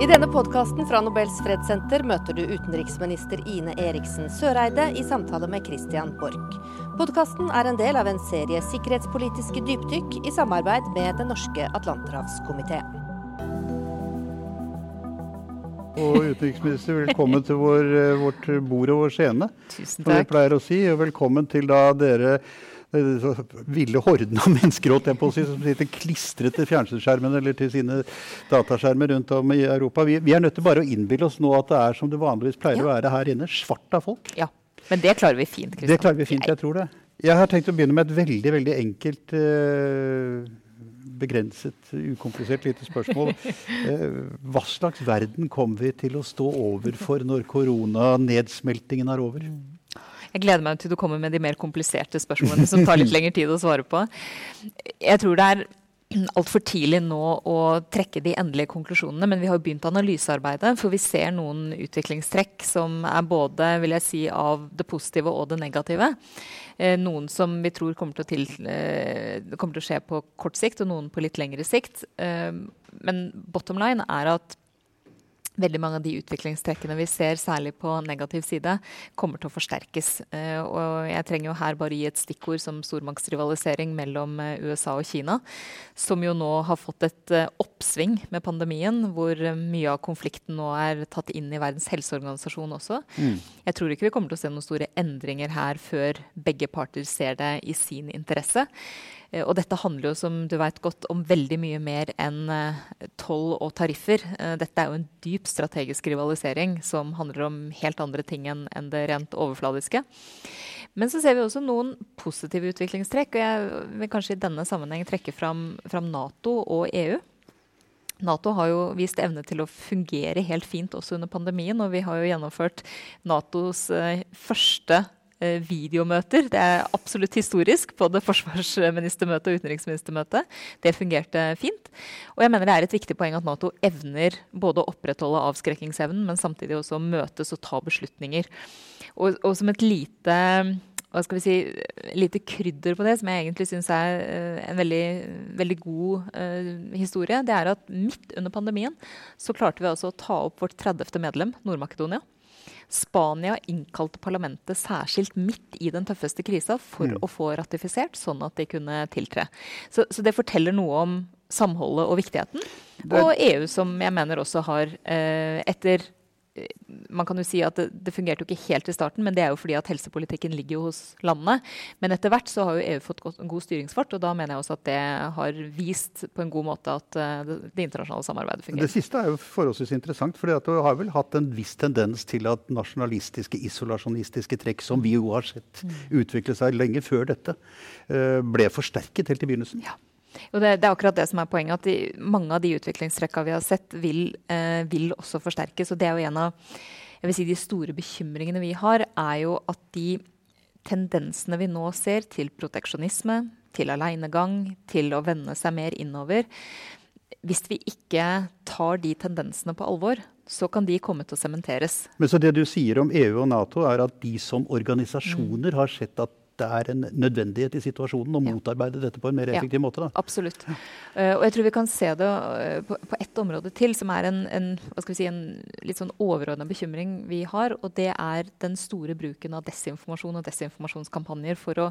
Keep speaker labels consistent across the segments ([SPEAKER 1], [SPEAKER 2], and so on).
[SPEAKER 1] I denne podkasten fra Nobels fredssenter møter du utenriksminister Ine Eriksen Søreide i samtale med Christian Borch. Podkasten er en del av en serie sikkerhetspolitiske dypdykk i samarbeid med Den norske atlanterhavskomité.
[SPEAKER 2] Og utenriksminister, velkommen til vår, eh, vårt bord og vår scene.
[SPEAKER 3] Tusen takk.
[SPEAKER 2] Som vi pleier å si. Og velkommen til da dere eh, ville horden av mennesker holdt jeg på å si, som sitter klistret til fjernsynsskjermen eller til sine dataskjermer rundt om i Europa. Vi, vi er nødt til bare å innbille oss nå at det er som det vanligvis pleier å være her inne. Svart av folk.
[SPEAKER 3] Ja. Men det klarer vi fint. Kristian.
[SPEAKER 2] Det klarer vi fint, jeg tror det. Jeg har tenkt å begynne med et veldig veldig enkelt, uh, begrenset, ukomplisert lite spørsmål. Eh, hva slags verden kommer vi til å stå overfor når koronanedsmeltingen er over?
[SPEAKER 3] Jeg gleder meg til du kommer med de mer kompliserte spørsmålene som tar litt lengre tid å svare på. Jeg tror det er altfor tidlig nå å trekke de endelige konklusjonene, men vi har begynt analysearbeidet, for vi ser noen utviklingstrekk som er både vil jeg si, av det positive og det negative. Eh, noen som vi tror kommer til, til, eh, kommer til å skje på kort sikt, og noen på litt lengre sikt. Eh, men bottom line er at veldig mange av de utviklingstrekkene vi ser, særlig på negativ side, kommer til å forsterkes. Eh, og jeg trenger jo her bare gi et stikkord som stormaktsrivalisering mellom eh, USA og Kina, som jo nå har fått et eh, oppsving med pandemien, hvor mye av konflikten nå er tatt inn i Verdens helseorganisasjon også. Jeg tror ikke vi kommer til å se noen store endringer her før begge parter ser det i sin interesse. Eh, Og dette handler jo, som du vet godt, om veldig mye mer enn eh, toll og tariffer. Eh, Dette er jo en dyp strategisk rivalisering som handler om helt andre ting enn det rent overfladiske. Men så ser vi også noen positive utviklingstrekk, og jeg vil kanskje i denne sammenheng trekke fram, fram Nato og EU. Nato har jo vist evne til å fungere helt fint også under pandemien, og vi har jo gjennomført Natos første videomøter. Det er absolutt historisk, både forsvarsministermøte og utenriksministermøte. Det fungerte fint. Og jeg mener det er et viktig poeng at Nato evner både å opprettholde avskrekkingsevnen, men samtidig også møtes og ta beslutninger. Og, og som et lite hva skal vi si, lite krydder på det, som jeg egentlig syns er eh, en veldig, veldig god uh, historie, det er at midt under pandemien så klarte vi altså å ta opp vårt 30. medlem, Nord-Makedonia. Spania innkalte parlamentet særskilt midt i den tøffeste krisa for å få ratifisert, sånn at de kunne tiltre. Så, så det forteller noe om samholdet og viktigheten. Og EU, som jeg mener også har, eh, etter man kan jo si at det, det fungerte jo ikke helt i starten, men det er jo fordi at helsepolitikken ligger jo hos landene. Men etter hvert så har jo EU fått en god styringsfart, og da mener jeg også at det har vist på en god måte at eh, det, det internasjonale samarbeidet fungerer.
[SPEAKER 2] Det siste er jo forholdsvis interessant, for det har vel hatt en viss tendens til at nasjonalistiske, isolasjonistiske trekk, som vi jo har sett utvikle seg lenge før dette, eh, ble forsterket helt i begynnelsen.
[SPEAKER 3] Ja. Og det, det er akkurat det som er poenget, at de, mange av de utviklingstrekka vi har sett, vil, eh, vil også forsterkes. Og det er jo en av si, de store bekymringene vi har, er jo at de tendensene vi nå ser til proteksjonisme, til alenegang, til å vende seg mer innover Hvis vi ikke tar de tendensene på alvor, så kan de komme til å sementeres.
[SPEAKER 2] Men så det du sier om EU og Nato, er at de som organisasjoner har sett at det er en nødvendighet i situasjonen å motarbeide dette på en mer
[SPEAKER 3] Ja.
[SPEAKER 2] effektiv måte. Da.
[SPEAKER 3] Absolutt. Eh, og jeg tror vi kan se det eh, på, ett område til, som er en, en, hva skal vi si, en litt sånn overordna bekymring vi har. Og det er den store bruken av desinformasjon og desinformasjonskampanjer for å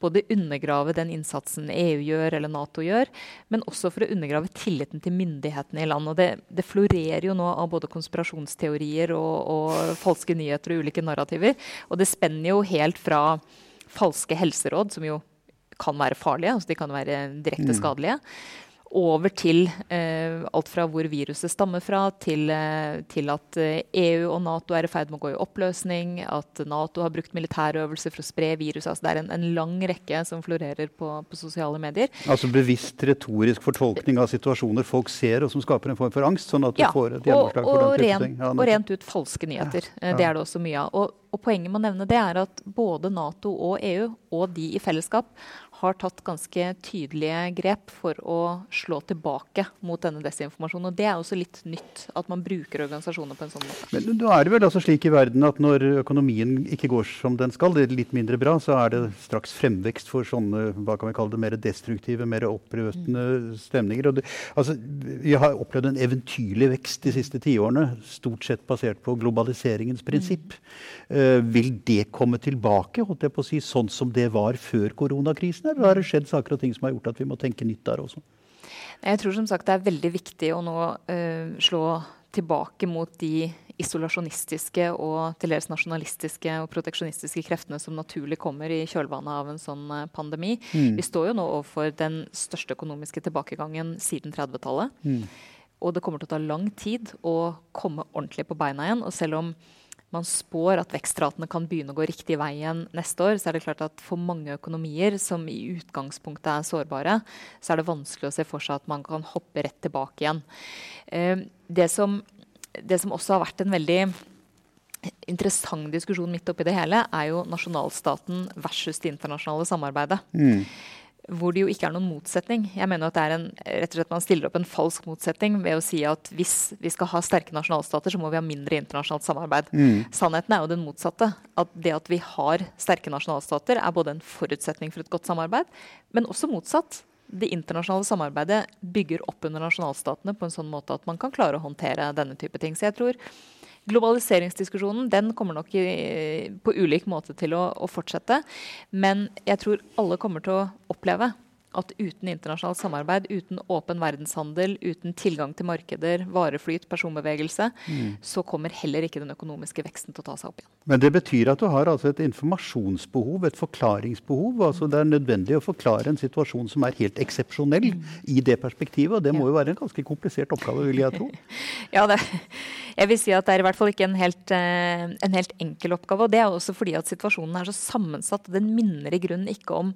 [SPEAKER 3] både undergrave den innsatsen EU gjør eller Nato gjør, men også for å undergrave tilliten til myndighetene i land. Og det, det florerer jo nå av både konspirasjonsteorier og, og falske nyheter og ulike narrativer. Og det spenner jo helt fra falske helseråd, som jo kan være farlige, altså de kan være direkte skadelige, over til eh, alt fra hvor viruset stammer fra, til, eh, til at eh, EU og Nato er i ferd med å gå i oppløsning, at Nato har brukt militærøvelser for å spre virus. Altså det er en, en lang rekke som florerer på, på sosiale medier.
[SPEAKER 2] Altså bevisst retorisk fortolkning av situasjoner folk ser, og som skaper en form for angst, sånn at du
[SPEAKER 3] Ja,
[SPEAKER 2] får et gjennomslag for den type ting. Ja,
[SPEAKER 3] og rent ut falske nyheter. Ja, Det er det også mye av. Og, og poenget med å nevne det er at både Nato og EU, og de i fellesskap, har tatt ganske tydelige grep for å slå tilbake mot denne desinformasjonen. Og Det er også litt nytt, at man bruker organisasjoner på en sånn måte.
[SPEAKER 2] Men nå er det vel altså slik i verden at når økonomien ikke går som den skal, det er litt mindre bra, så er det straks fremvekst for sånne hva kan vi kalle det, mer destruktive, mer opprøtende stemninger. Det, altså, vi har opplevd en eventyrlig vekst de siste tiårene, stort sett basert på globaliseringens prinsipp. Mm. Uh, vil det komme tilbake, holdt jeg på å si, sånn som det var før koronakrisen? Eller har det skjedd saker og ting som har gjort at vi må tenke nytt der også?
[SPEAKER 3] Jeg tror som sagt det er veldig viktig å nå uh, slå tilbake mot de isolasjonistiske og til dels nasjonalistiske og proteksjonistiske kreftene som naturlig kommer i kjølvannet av en sånn uh, pandemi. Mm. Vi står jo nå overfor den største økonomiske tilbakegangen siden 30-tallet. Mm. Og det kommer til å ta lang tid å komme ordentlig på beina igjen. Og selv om man spår at vekstratene kan begynne å gå riktig vei igjen neste år, så er det klart at for mange økonomier som i utgangspunktet er sårbare, så er det vanskelig å se for seg at man kan hoppe rett tilbake igjen. Eh, det som, det som også har vært en veldig interessant diskusjon midt oppi det hele, er jo nasjonalstaten versus det internasjonale samarbeidet. Mm hvor det jo ikke er noen motsetning. Jeg mener at det er en, rett og slett Man stiller opp en falsk motsetning ved å si at hvis vi skal ha sterke nasjonalstater, så må vi ha mindre internasjonalt samarbeid. Mm. Sannheten er jo den motsatte. At det at vi har sterke nasjonalstater, er både en forutsetning for et godt samarbeid, men også motsatt. Det internasjonale samarbeidet bygger opp under nasjonalstatene på en sånn måte at man kan klare å håndtere denne type ting. Så jeg tror Globaliseringsdiskusjonen den kommer nok i, på ulik måte til å, å fortsette. Men jeg tror alle kommer til å oppleve at uten internasjonalt samarbeid, uten åpen verdenshandel, uten tilgang til markeder, vareflyt, personbevegelse, mm. så kommer heller ikke den økonomiske veksten til å ta seg opp igjen.
[SPEAKER 2] Men det betyr at du har altså et informasjonsbehov, et forklaringsbehov. altså Det er nødvendig å forklare en situasjon som er helt eksepsjonell mm. i det perspektivet. Og det må jo være en ganske komplisert oppgave, vil jeg tro.
[SPEAKER 3] ja, det, jeg vil si at det er i hvert fall ikke en helt, eh, en helt enkel oppgave. Og det er også fordi at situasjonen er så sammensatt. Den minner i grunnen ikke om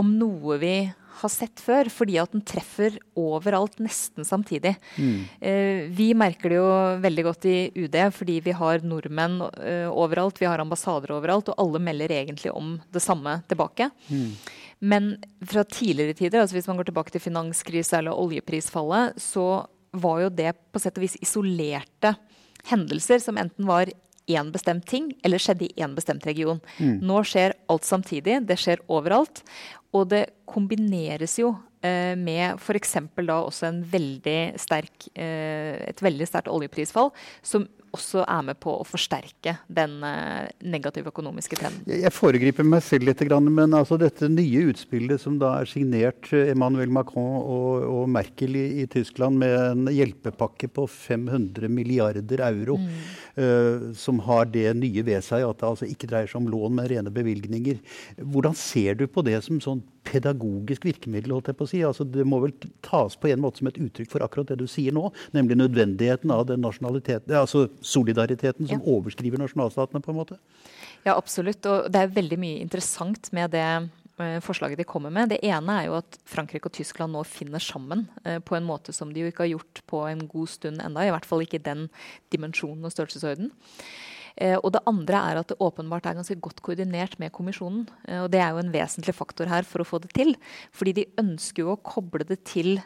[SPEAKER 3] om noe vi har sett før, fordi at den treffer overalt nesten samtidig. Mm. Eh, vi merker det jo veldig godt i UD, fordi vi har nordmenn eh, overalt, vi har ambassader overalt, og alle melder egentlig om det samme tilbake. Mm. Men fra tidligere tider, altså hvis man går tilbake til finanskrise eller oljeprisfallet, så var jo det på sett og vis isolerte hendelser som enten var én bestemt ting, eller skjedde i én bestemt region. Mm. Nå skjer alt samtidig. Det skjer overalt. Og det kombineres jo eh, med f.eks. da også en veldig sterk, eh, et veldig sterkt oljeprisfall, som også er med på å forsterke den eh, negative økonomiske trenden.
[SPEAKER 2] Jeg foregriper meg selv litt, men altså dette nye utspillet som da er signert eh, Emmanuel Macron og, og Merkel i, i, Tyskland med en hjelpepakke på 500 milliarder euro, mm. uh, som har det nye ved seg at det altså ikke dreier seg om lån, men rene bevilgninger. Hvordan ser du på det som sånn pedagogisk virkemiddel. holdt jeg på å si. Altså, det må vel tas på en måte som et uttrykk for akkurat det du sier nå, nemlig nødvendigheten av den nasjonaliteten, altså solidariteten som ja. overskriver nasjonalstatene. på en måte.
[SPEAKER 3] Ja, absolutt. Og det er veldig mye interessant med det eh, forslaget de kommer med. Det ene er jo at Frankrike og Tyskland nå finner sammen eh, på en måte som de jo ikke har gjort på en god stund enda, I hvert fall ikke i den dimensjonen og størrelsesorden. Eh, og det andre er at det åpenbart er ganske godt koordinert med kommisjonen. og Det er jo en vesentlig faktor her for å få det til. Fordi de ønsker jo å koble det til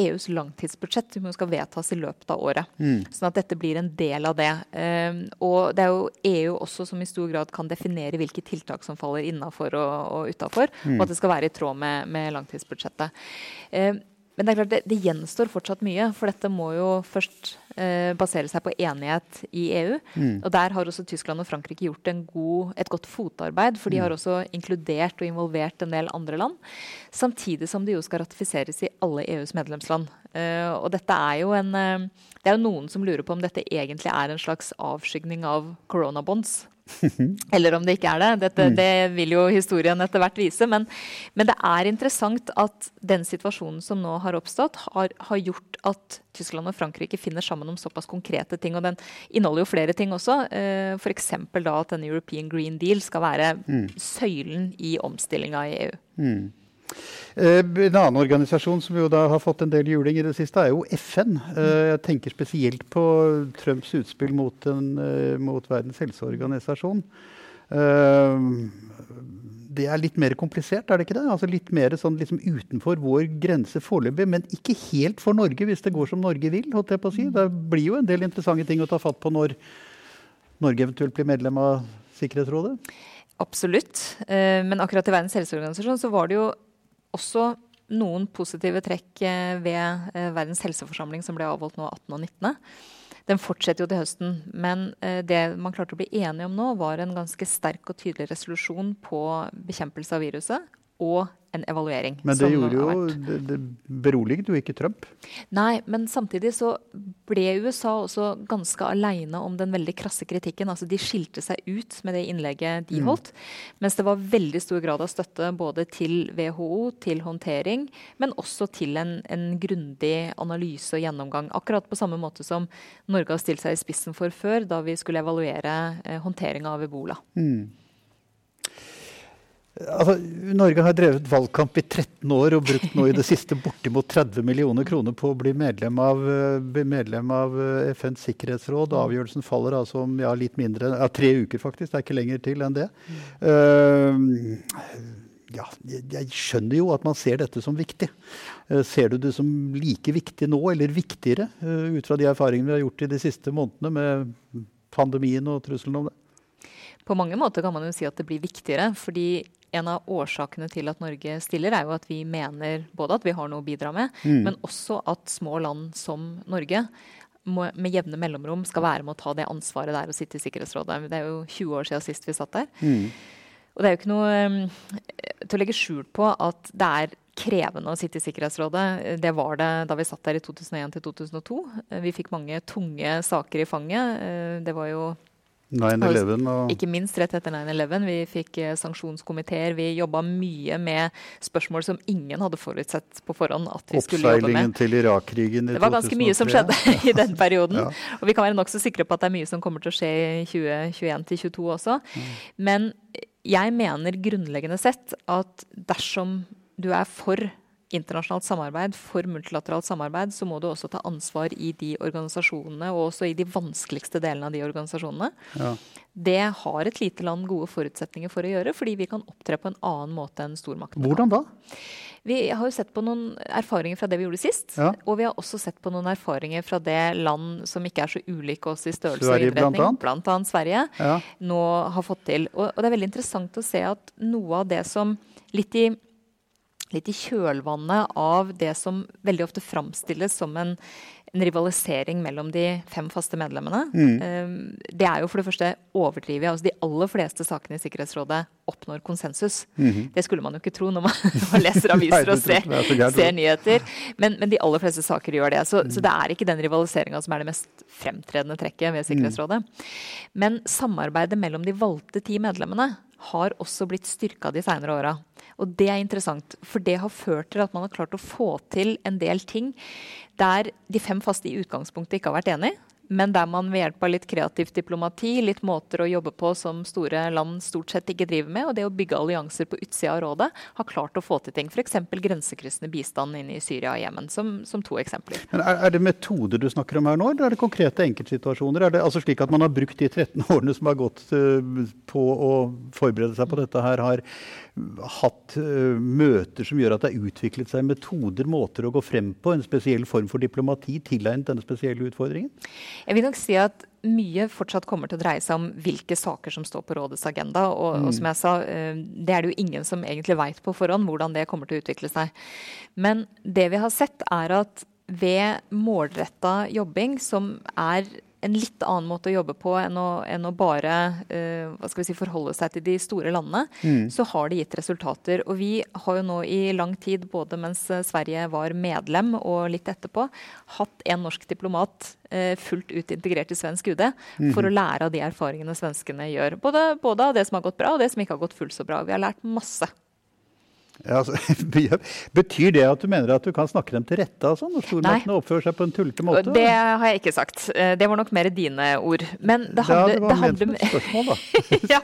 [SPEAKER 3] EUs langtidsbudsjett som skal vedtas i løpet av året. Mm. Sånn at dette blir en del av det. Um, og det er jo EU også som i stor grad kan definere hvilke tiltak som faller innafor og, og utafor. Mm. Og at det skal være i tråd med, med langtidsbudsjettet. Um, men det er klart det, det, gjenstår fortsatt mye, for dette må jo først eh, basere seg på enighet i EU. Mm. Og der har også Tyskland og Frankrike gjort god, et godt fotarbeid, for de mm. har også inkludert og involvert en del andre land. Samtidig som det jo skal ratifiseres i alle EUs medlemsland. Eh, og dette er jo en eh, Det er jo noen som lurer på om dette egentlig er en slags avskygning av coronabonds. Eller om det ikke er det. Dette, mm. Det vil jo historien etter hvert vise. Men, men, det er interessant at den situasjonen som nå har oppstått, har, har, gjort at Tyskland og Frankrike finner sammen om såpass konkrete ting. Og den inneholder jo flere ting også. for eh, F.eks. da at den European Green Deal skal være mm. søylen i omstillinga i EU. Mm.
[SPEAKER 2] Eh, en annen organisasjon som jo da har fått en del juling i det siste, er jo FN. Eh, jeg tenker spesielt på Trumps utspill mot, en, eh, mot Verdens helseorganisasjon. det er litt mer komplisert, er det ikke det? Altså Litt mer sånn liksom utenfor vår grense foreløpig, men ikke helt for Norge, hvis det går som Norge vil. holdt jeg på å si. Det blir jo en del interessante ting å ta fatt på når Norge eventuelt blir medlem av Sikkerhetsrådet.
[SPEAKER 3] Absolutt. Men akkurat i Verdens helseorganisasjon så var det jo også noen positive trekk eh, ved eh, Verdens helseforsamling som ble avholdt nå 18. og 19. Den fortsetter jo til høsten. Men eh, det man klarte å bli enige om nå, var en ganske sterk og tydelig resolusjon på bekjempelse av viruset og en evaluering.
[SPEAKER 2] Men det gjorde jo det, det beroliget jo ikke Trump.
[SPEAKER 3] Nei, men samtidig så ble USA også ganske aleine om den veldig krasse kritikken. Altså De skilte seg ut med det innlegget de mm. holdt. Mm. Mens det var veldig stor grad av støtte både til WHO, til håndtering, men også til en, en grundig analyse og gjennomgang. Akkurat på samme måte som Norge har stilt seg i spissen for før, da vi skulle evaluere eh, håndteringa av ebola. Mm.
[SPEAKER 2] Altså, Norge har drevet valgkamp i 13 år og brukt nå i det siste bortimot 30 millioner kroner på å bli medlem av, eh, medlem av eh, FNs sikkerhetsråd. Avgjørelsen faller altså om ja, litt mindre, ja, tre uker, faktisk. Det er ikke lenger til enn det. Uh, ja, jeg skjønner jo at man ser dette som viktig. Ser du det som like viktig nå, eller viktigere, ut fra de erfaringene vi har gjort i de siste månedene med pandemien og trusselen om det?
[SPEAKER 3] På mange måter kan man jo si at det blir viktigere. fordi en av årsakene til at Norge stiller, er jo at vi mener både at vi har noe å bidra med, mm. men også at små land som Norge må, med jevne mellomrom skal være med å ta det ansvaret der er å sitte i Sikkerhetsrådet. Det er jo 20 år siden sist vi satt der. Mm. Og det er jo ikke noe um, til å legge skjul på at det er krevende å sitte i Sikkerhetsrådet. Det var det da vi satt der i 2001 til 2002. Vi fikk mange tunge saker i fanget. Uh, det var jo
[SPEAKER 2] 9-11 og
[SPEAKER 3] Ikke minst rett etter 9-11. Vi fikk eh, sanksjonskomiteer. Vi jobba mye med spørsmål som ingen hadde forutsett på forhånd at vi skulle jobbe med.
[SPEAKER 2] Oppseilingen til Irak-krigen i 2003.
[SPEAKER 3] Det var ganske mye som skjedde i den perioden. ja. Og vi kan være nokså sikre på at det er mye som kommer til å skje i 2021 til 2022 også. Mm. Men jeg mener grunnleggende sett at dersom du er for internasjonalt samarbeid, for multilateralt samarbeid, så må du også ta ansvar i de organisasjonene, og også i de vanskeligste delene av de organisasjonene. Ja. Det har et lite land gode forutsetninger for å gjøre, fordi vi kan opptre på en annen måte enn stormaktene.
[SPEAKER 2] Hvordan da?
[SPEAKER 3] Vi har jo sett på noen erfaringer fra det vi gjorde sist. Ja. Og vi har også sett på noen erfaringer fra det land som ikke er så ulike oss i størrelse Sverige, og innretning, blant annet, blant annet Sverige, ja. nå har fått til. Og, og det er veldig interessant å se at noe av det som litt i litt i kjølvannet av det som veldig ofte framstilles som en, en rivalisering mellom de fem faste medlemmene. Mm. Ehm, det er jo for det første overdrivet. Altså de aller fleste sakene i Sikkerhetsrådet oppnår konsensus. Mm -hmm. Det skulle man jo ikke tro når man, leser aviser og ser, ser nyheter. Men, men, de aller fleste saker gjør det. Så, mm. så det er ikke den rivaliseringa som er det mest fremtredende trekket ved Sikkerhetsrådet. Mm. Men samarbeidet mellom de valgte ti medlemmene har også blitt styrka de seinere åra. Og det er interessant, for det har ført til at man har klart å få til en del ting der de fem faste i utgangspunktet ikke har vært enig men der man ved hjelp av litt kreativt diplomati, litt måter å jobbe på som store land stort sett ikke driver med, og det å bygge allianser på utsida av rådet, har klart å få til ting. F.eks. grensekryssende bistand inn i Syria og Jemen, som, som, to eksempler.
[SPEAKER 2] Men er, er, det metoder du snakker om her nå, eller er det konkrete enkeltsituasjoner? Er det altså slik at man har brukt de 13 årene som har gått uh, på å forberede seg på dette her, har hatt uh, møter som gjør at det har utviklet seg metoder, måter å gå frem på, en spesiell form for diplomati tilegnet denne spesielle utfordringen?
[SPEAKER 3] Jeg vil nok si at mye fortsatt kommer til å dreie seg om hvilke saker som står på rådets agenda. Og, mm. og som jeg sa, eh, det er det jo ingen som egentlig veit på forhånd hvordan det kommer til å utvikle seg. Men det vi har sett, er at ved målretta jobbing, som er en litt annen måte å jobbe på enn å, enn å bare uh, hva skal vi si, forholde seg til de store landene, mm. så har det gitt resultater. Og vi har jo nå i lang tid, både mens Sverige var medlem og litt etterpå, hatt en norsk diplomat uh, fullt ut integrert i svensk UD mm. for å lære av de erfaringene svenskene gjør. Både, både, av det som har gått bra, og det som ikke har gått fullt så bra. Vi har lært masse.
[SPEAKER 2] Ja, altså, betyr det at du mener at du kan snakke dem til rette altså, når stormaktene oppfører seg på en tullete måte?
[SPEAKER 3] Det har jeg ikke sagt. Eh, det var nok mer dine ord. Men det handler,
[SPEAKER 2] ja, det var det handler... spørsmål, da.
[SPEAKER 3] ja.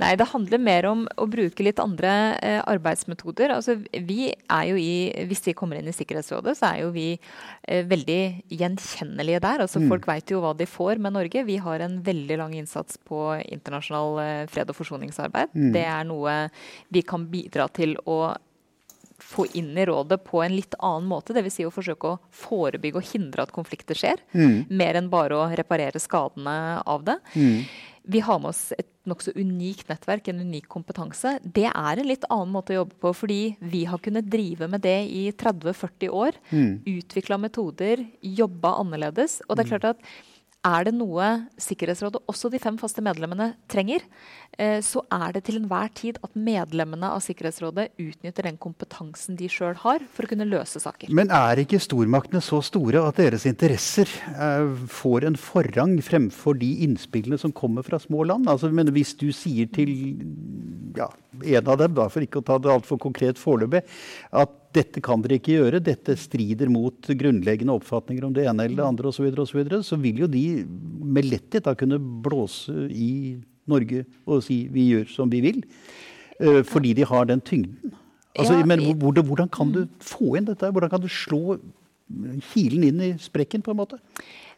[SPEAKER 3] Nei, det handler mer om å bruke litt andre eh, arbeidsmetoder. Altså, vi er jo i, Hvis vi kommer inn i Sikkerhetsrådet, så er jo vi eh, veldig gjenkjennelige der. Altså, mm. Folk veit jo hva de får med Norge. Vi har en veldig lang innsats på internasjonal eh, fred- og forsoningsarbeid. Mm. Det er noe vi kan bidra til til å få inn i rådet på en litt annen måte. Dvs. Si å forsøke å forebygge og hindre at konflikter skjer. Mm. Mer enn bare å reparere skadene av det. Mm. Vi har med oss et nokså unikt nettverk, en unik kompetanse. Det er en litt annen måte å jobbe på, fordi vi har kunnet drive med det i 30-40 år. Mm. Utvikla metoder, jobba annerledes. Og det er mm. klart at er det noe Sikkerhetsrådet, også de fem faste medlemmene, trenger, eh, så er det til enhver tid at medlemmene av Sikkerhetsrådet utnytter den kompetansen de sjøl har, for å kunne løse saker.
[SPEAKER 2] Men er ikke stormaktene så store at deres interesser eh, får en forrang fremfor de innspillene som kommer fra små land? Altså, men hvis du sier til ja, en av dem, da, for ikke å ta det altfor konkret foreløpig, at dette kan dere ikke gjøre, dette strider mot grunnleggende oppfatninger om det ene eller det andre osv., så, videre, og så, videre, så vil jo de med letthet da kunne blåse i Norge og si vi gjør som vi vil. Uh, fordi de har den tyngden. Altså, ja, men hvordan, hvordan, kan du få inn dette? Hvordan kan du slå kilen inn i sprekken, på en måte?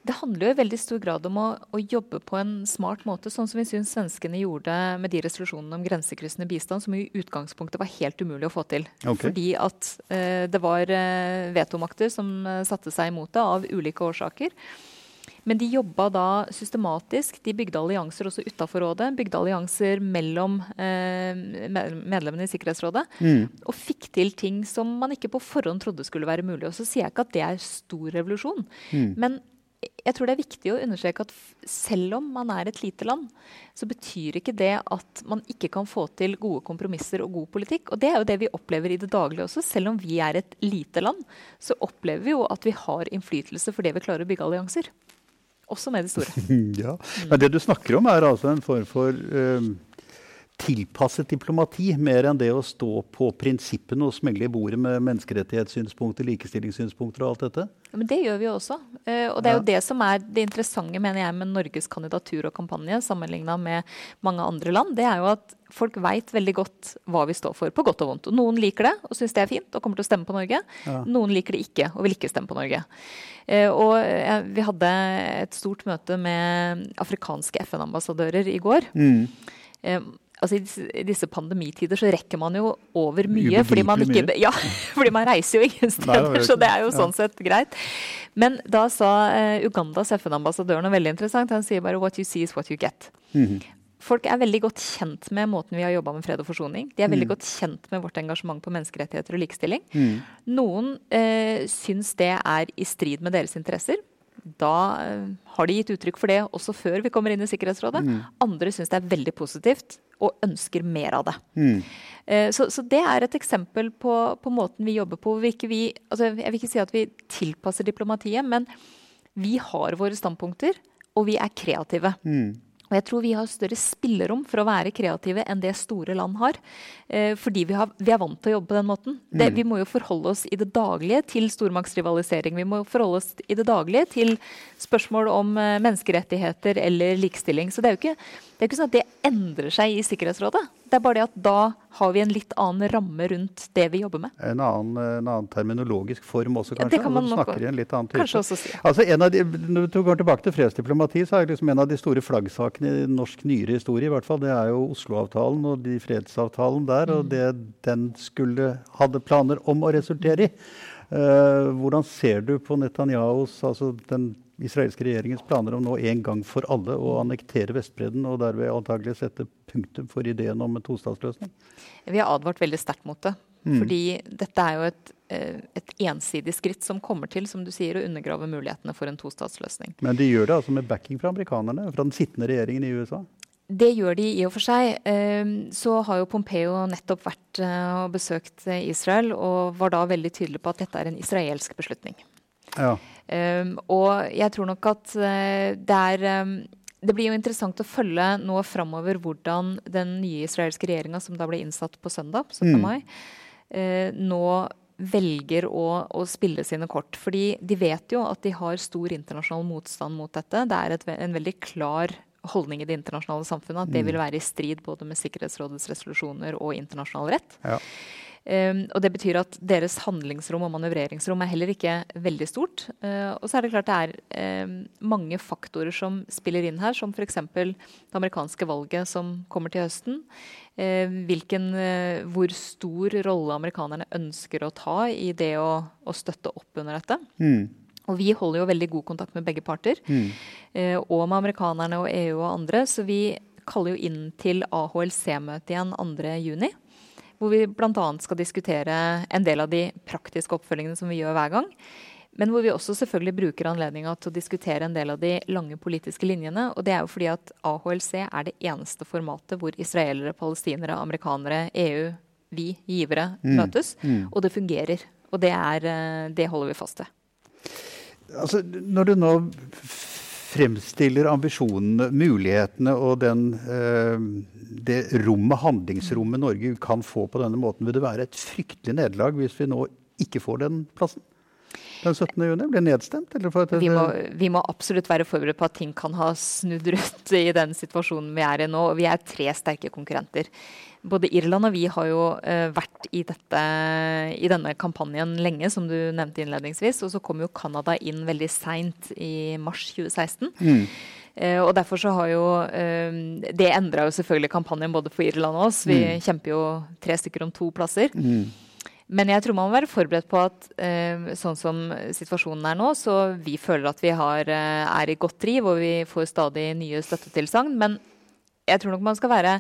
[SPEAKER 3] Det handler jo i veldig stor grad om å, å, jobbe på en smart måte, sånn som vi syns svenskene gjorde med de resolusjonene om grensekryssende bistand, som i utgangspunktet var helt umulig å få til. Okay. Fordi at eh, det var eh, vetomakter som eh, satte seg imot det av ulike årsaker. Men de jobba da systematisk. De bygde allianser også utafor rådet. Bygde allianser mellom eh, medlemmene i Sikkerhetsrådet. Mm. Og fikk til ting som man ikke på forhånd trodde skulle være mulig. Og så sier jeg ikke at det er stor revolusjon. Mm. Men jeg tror det er viktig å understreke at selv om man er et lite land, så betyr ikke det at man ikke kan få til gode kompromisser og god politikk. Og det er jo det vi opplever i det daglige også. Selv om vi er et lite land, så opplever vi jo at vi har innflytelse fordi vi klarer å bygge allianser. Også med de store.
[SPEAKER 2] ja, Men det du snakker om, er altså en form for uh, tilpasset diplomati, mer enn det å stå på prinsippene og smegle i bordet med menneskerettighetssynspunkter, likestillingssynspunkter og alt dette?
[SPEAKER 3] Ja, men Det gjør vi jo også. Uh, og det er jo det som er det interessante mener jeg, med Norges kandidatur og kampanje sammenligna med mange andre land. Det er jo at folk veit veldig godt hva vi står for, på godt og vondt. Og noen liker det og syns det er fint og kommer til å stemme på Norge. Ja. Noen liker det ikke og vil ikke stemme på Norge. Uh, og uh, vi hadde et stort møte med afrikanske FN-ambassadører i går. Mm altså I disse pandemitider så rekker man jo over mye. Fordi man, ikke, ja, fordi man reiser jo ingen steder, Nei, så det er jo sånn sett greit. Men da sa uh, Ugandas FN-ambassadør noe veldig interessant. Han sier bare 'what you see is what you get'. Mm -hmm. Folk er veldig godt kjent med måten vi har jobba med fred og forsoning. De er veldig mm. godt kjent med vårt engasjement på menneskerettigheter og likestilling. Mm. Noen eh, syns det er i strid med deres interesser da eh, har de gitt uttrykk for det også før vi kommer inn i Sikkerhetsrådet. Mm. Andre syns det er veldig positivt og ønsker mer av det. Mm. Eh, så, så, det er et eksempel på, på måten vi jobber på. Vi vi, altså jeg vil ikke si at vi tilpasser diplomatiet, men vi har våre standpunkter, og vi er kreative. Mm. Og jeg tror vi har større spillerom for å være kreative enn det store land har. Eh, fordi vi, har, vi, er vant til å jobbe på den måten. Det, mm. Vi må jo forholde oss i det daglige til stormaktsrivalisering. Vi må forholde oss i det daglige til spørsmål om eh, menneskerettigheter eller likestilling. Så det er jo ikke, det er ikke sånn at det endrer seg i Sikkerhetsrådet. Det er bare det at da har vi en litt annen ramme rundt det vi jobber med.
[SPEAKER 2] En annen, en annen terminologisk form også, kanskje?
[SPEAKER 3] Ja, det kan man nok
[SPEAKER 2] i en litt annen
[SPEAKER 3] type. kanskje også si.
[SPEAKER 2] Altså, en av de, når du går tilbake til fredsdiplomati, så er liksom en av de store flaggsakene i norsk nyere historie, i hvert fall, det er jo Oslo-avtalen og de fredsavtalen der, mm. og det den skulle hadde planer om å resultere i. Uh, hvordan ser du på Netanyahus, altså den israelske regjeringens planer om nå en gang for alle å annektere Vestbredden og derved antagelig sette punktum for ideen om en tostatsløsning?
[SPEAKER 3] Vi har advart veldig sterkt mot det. Mm. Fordi dette er jo et, eh, et, ensidig skritt som kommer til som du sier, å undergrave mulighetene for en tostatsløsning.
[SPEAKER 2] Men de gjør det altså med backing fra amerikanerne, fra den sittende regjeringen i USA?
[SPEAKER 3] Det gjør de i og for seg. Ehm, så har jo Pompeo nettopp vært eh, og besøkt Israel, og var da veldig tydelig på at dette er en israelsk beslutning. Ja. Um, og jeg tror nok at uh, det er um, det blir jo interessant å følge nå framover hvordan den nye israelske regjeringa, som da ble innsatt på søndag, 17.
[SPEAKER 2] Mm.
[SPEAKER 3] mai, eh, nå velger å, å spille sine kort. Fordi de vet jo at de har stor internasjonal motstand mot dette. Det er et, en veldig klar holdning i det internasjonale samfunnet at det
[SPEAKER 2] Mm.
[SPEAKER 3] vil være i strid både med Sikkerhetsrådets resolusjoner og internasjonal rett.
[SPEAKER 2] Ja.
[SPEAKER 3] Um, og Det betyr at deres handlingsrom og manøvreringsrom er heller ikke veldig stort. Uh, og så er det klart det er um, mange faktorer som spiller inn her, som f.eks. det amerikanske valget som kommer til høsten. Uh, hvilken, uh, hvor stor rolle amerikanerne ønsker å ta i det å, å støtte opp under dette.
[SPEAKER 2] Mm.
[SPEAKER 3] Og vi holder jo veldig god kontakt med begge parter.
[SPEAKER 2] Mm.
[SPEAKER 3] og med amerikanerne og EU og andre. Så vi kaller jo inn til AHLC-møte igjen 2.6. Hvor vi bl.a. skal diskutere en del av de praktiske oppfølgingene som vi gjør hver gang. Men hvor vi også selvfølgelig bruker anledninga til å diskutere en del av de lange politiske linjene. Og det er jo fordi at AHLC er det eneste formatet hvor israelere, palestinere, amerikanere, EU, vi givere
[SPEAKER 2] Mm.
[SPEAKER 3] møtes.
[SPEAKER 2] Mm.
[SPEAKER 3] Og det fungerer. Og det, er, eh, det holder vi fast ved.
[SPEAKER 2] Altså, når du nå fremstiller ambisjonene, mulighetene og den, eh, det rommet, handlingsrommet Norge kan få på denne måten, vil det være et fryktelig nederlag hvis vi nå ikke får den plassen? Den 17. juni blir nedstemt?
[SPEAKER 3] Vi må, vi må absolutt være forberedt på at ting kan ha snudd rundt i den situasjonen vi er i nå. Vi er tre sterke konkurrenter. Både Irland og vi har jo eh, vært i, dette, i denne kampanjen lenge, som du nevnte innledningsvis. Og så kom jo Canada inn veldig seint i mars 2016.
[SPEAKER 2] Mm.
[SPEAKER 3] Eh, og derfor så har jo eh, Det endra jo selvfølgelig kampanjen både for Irland og oss. Vi
[SPEAKER 2] Mm.
[SPEAKER 3] kjemper jo tre stykker om to plasser.
[SPEAKER 2] Mm.
[SPEAKER 3] Men jeg tror man må være forberedt på at sånn som situasjonen er nå, så vi føler at vi har, er i godt driv, og vi får stadig nye støttetilsagn. Men jeg tror nok man skal være